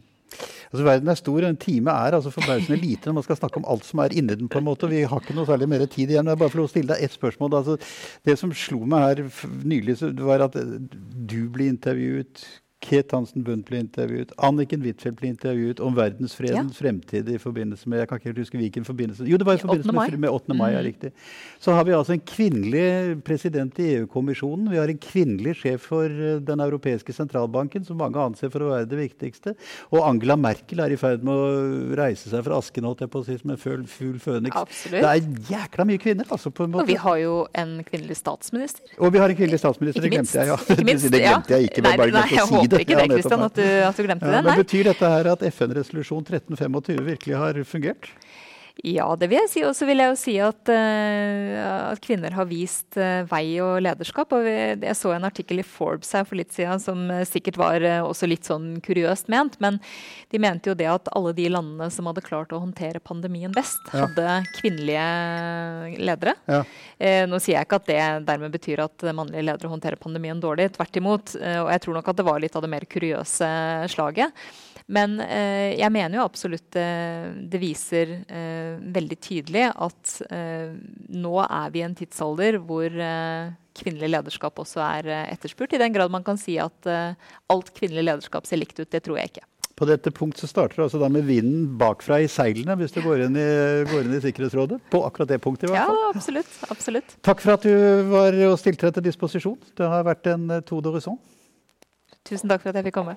[SPEAKER 2] Altså, verden er stor, og en time er altså forbausende lite når man skal snakke om alt som er inni den. på en måte. Vi har ikke noe særlig mer tid igjen. Jeg bare for å stille deg ett spørsmål. Altså, det som slo meg her nylig, var at du ble intervjuet Ket Hansen Bundt ble intervjuet. Anniken Huitfeldt ble intervjuet om verdensfredens ja. fremtid i forbindelse med jeg kan ikke huske hvilken forbindelse, jo det var i forbindelse 8. Med, med 8. mai. Ja, mm. riktig. Så har vi altså en kvinnelig president i EU-kommisjonen. Vi har en kvinnelig sjef for eh, Den europeiske sentralbanken, som mange anser for å være det viktigste. Og Angela Merkel er i ferd med å reise seg fra asken holdt jeg på å si, som en fugl, føniks.
[SPEAKER 3] Absolutt.
[SPEAKER 2] Det er jækla mye kvinner. Altså, på
[SPEAKER 3] en måte. Og vi har jo en kvinnelig statsminister.
[SPEAKER 2] Og vi har en kvinnelig statsminister, det glemte jeg. Ja. Ikke minst, det glemte jeg ikke. Nei, bare nei,
[SPEAKER 3] ikke det,
[SPEAKER 2] Kristian,
[SPEAKER 3] at du, at du glemte
[SPEAKER 2] Ja,
[SPEAKER 3] det.
[SPEAKER 2] men Betyr dette her at FN-resolusjon 1325 virkelig har fungert?
[SPEAKER 3] Ja, det vil jeg si. Og så vil jeg jo si at, eh, at kvinner har vist eh, vei og lederskap. Og jeg så en artikkel i Forbes her for litt siden som eh, sikkert var også litt sånn kuriøst ment. Men de mente jo det at alle de landene som hadde klart å håndtere pandemien best,
[SPEAKER 2] Ja.
[SPEAKER 3] hadde kvinnelige ledere.
[SPEAKER 2] Ja.
[SPEAKER 3] Nå sier jeg ikke at det dermed betyr at mannlige ledere håndterer pandemien dårlig. Tvert imot. Og jeg tror nok at det var litt av det mer kuriøse slaget. Men eh, jeg mener jo absolutt eh, det viser eh, veldig tydelig at eh, nå er vi i en tidsalder hvor kvinnelig lederskap også er etterspurt. I den grad man kan si at alt kvinnelig lederskap ser likt ut. Det tror jeg ikke.
[SPEAKER 2] På dette punkt så starter det altså da med vinden bakfra i seilene hvis du går inn i, går inn i Sikkerhetsrådet. På akkurat det punktet, i hvert
[SPEAKER 3] Ja,
[SPEAKER 2] fall.
[SPEAKER 3] absolutt. absolutt.
[SPEAKER 2] Takk for at du var og stilte deg til disposisjon. Det har vært en tour to d'horizon.
[SPEAKER 3] Tusen takk for at jeg fikk komme.